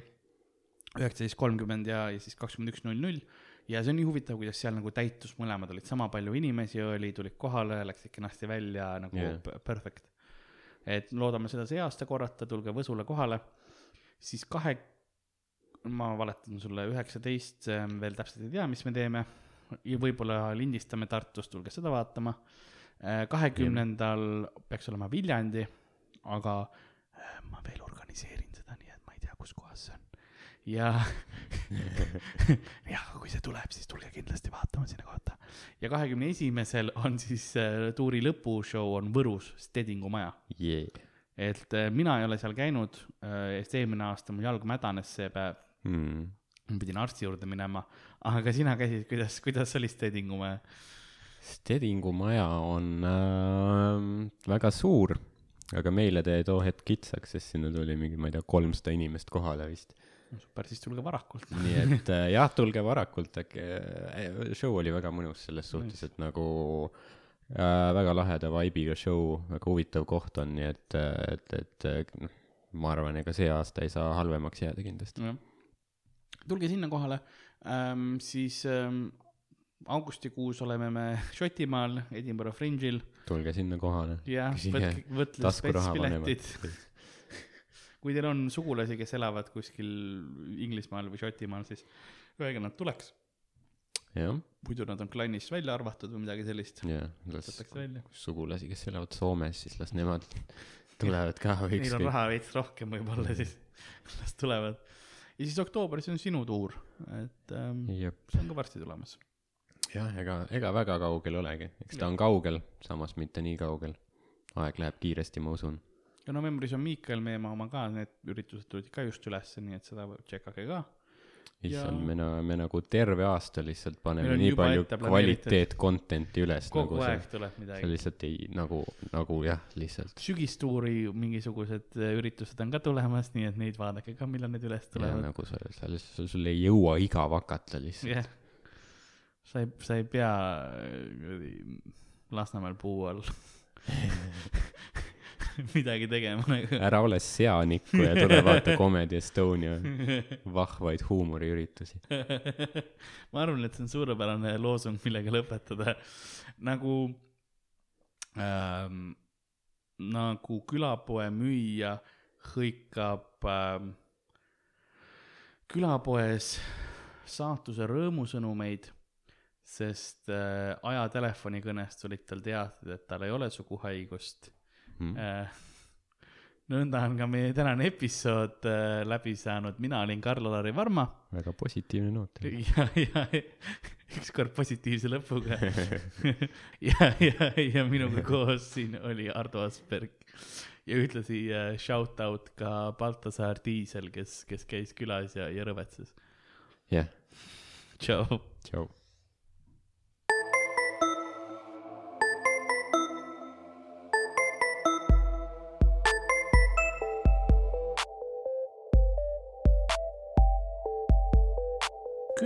üheksateist kolmkümmend ja, ja siis kakskümmend üks null null. ja see on nii huvitav, kuidas seal nagu täitus mõlemad olid, sama palju inimesi oli, tulid kohale, läksid kenasti välja nagu yeah. perfect. et loodame seda see aasta korrata, tulge Võsule kohale. siis kahe, ma valetan sulle, üheksateist veel täpselt ei tea, mis me teeme. ja võib-olla lindistame Tartus, tulge seda vaatama. kahekümnendal peaks olema Viljandi, aga äh, ma veel organiseerin seda, nii et ma ei tea, kus kohas see on. ja, ja kui see tuleb, siis tulge kindlasti vaatama sinna kohta. ja kahekümne esimesel on siis äh, tuuri lõpushow on Võrus, Stedingu maja. Yeah. et äh, mina ei ole seal käinud äh,, sest eelmine aasta mul jalg mädanes see päev, Mm. ma pidin arsti juurde minema, aga sina käisid, kuidas, kuidas oli Stedingu maja? Stedingu maja on äh, väga suur, aga meile jäi too hetk kitsaks, sest sinna tuli mingi, ma ei tea, kolmsada inimest kohale vist. super, siis tulge varakult. nii et äh, jah, tulge varakult, äkki äh, show oli väga mõnus selles suhtes, et nagu äh, väga laheda vibe'iga show, väga huvitav koht on, nii et, et, et äh, noh, ma arvan, ega see aasta ei saa halvemaks jääda kindlasti. tulge sinna kohale ähm,, siis ähm, augustikuus oleme me Šotimaal, Edinburgh Fringe'il tulge sinna kohale. ja Küsige võtke, taskuraha spetspiletid. kui teil on sugulasi, kes elavad kuskil Inglismaal või Šotimaal, siis öelge, nad tuleks. jah, muidu nad on klannist välja arvatud või midagi sellist. ja las sugulasi, kes elavad Soomes, siis las nemad tulevad ka või Neil on raha veits rohkem võib-olla siis, las tulevad. ja siis oktoobris on sinu tuur, et ähm, jep, see on ka varsti tulemas. jah, ega, ega väga kaugel olegi, eks ta on kaugel, samas mitte nii kaugel. aeg läheb kiiresti, ma usun. ja novembris on Miikael Meemaa oma ka, need üritused tulid ka just ülesse, nii et seda tšekkage ka. issand, Ja- me me nagu terve aasta lihtsalt paneme nii palju kvaliteet content'i üles kogu nagu aeg see, tuleb see midagi. lihtsalt ei nagu, nagu jah, lihtsalt. sügistuuri mingisugused äh, üritused on ka tulemas, nii et neid vaadake ka, millal need üles tulevad. nagu sa, sa lihtsalt, sul ei jõua igav hakata lihtsalt. jah. Sa ei, sa ei pea äh, Lasnamäel puu all midagi tegema nagu. ära ole seanikku ja tule vaata Comedy Estonia vahvaid huumoriüritusi. ma arvan, et see on suurepärane loosung, millega lõpetada. nagu ähm,, nagu külapoe müüja hõikab ähm, külapoes saatuse rõõmusõnumeid, sest äh, ajatelefoni-kõnest olid tal teated, et tal ei ole suguhaigust Mm. äh,. nõnda on ka meie tänane episood äh, läbi saanud, mina olin Karl-Alari Varma väga positiivne noot. ja, ja ükskord positiivse lõpuga. ja, ja, ja minuga koos siin oli Ardo Asperg ja ühtlasi äh, shout out ka Baltasaar Diisel, kes, kes käis külas ja, ja rõvetses. jah, tšau. tšau.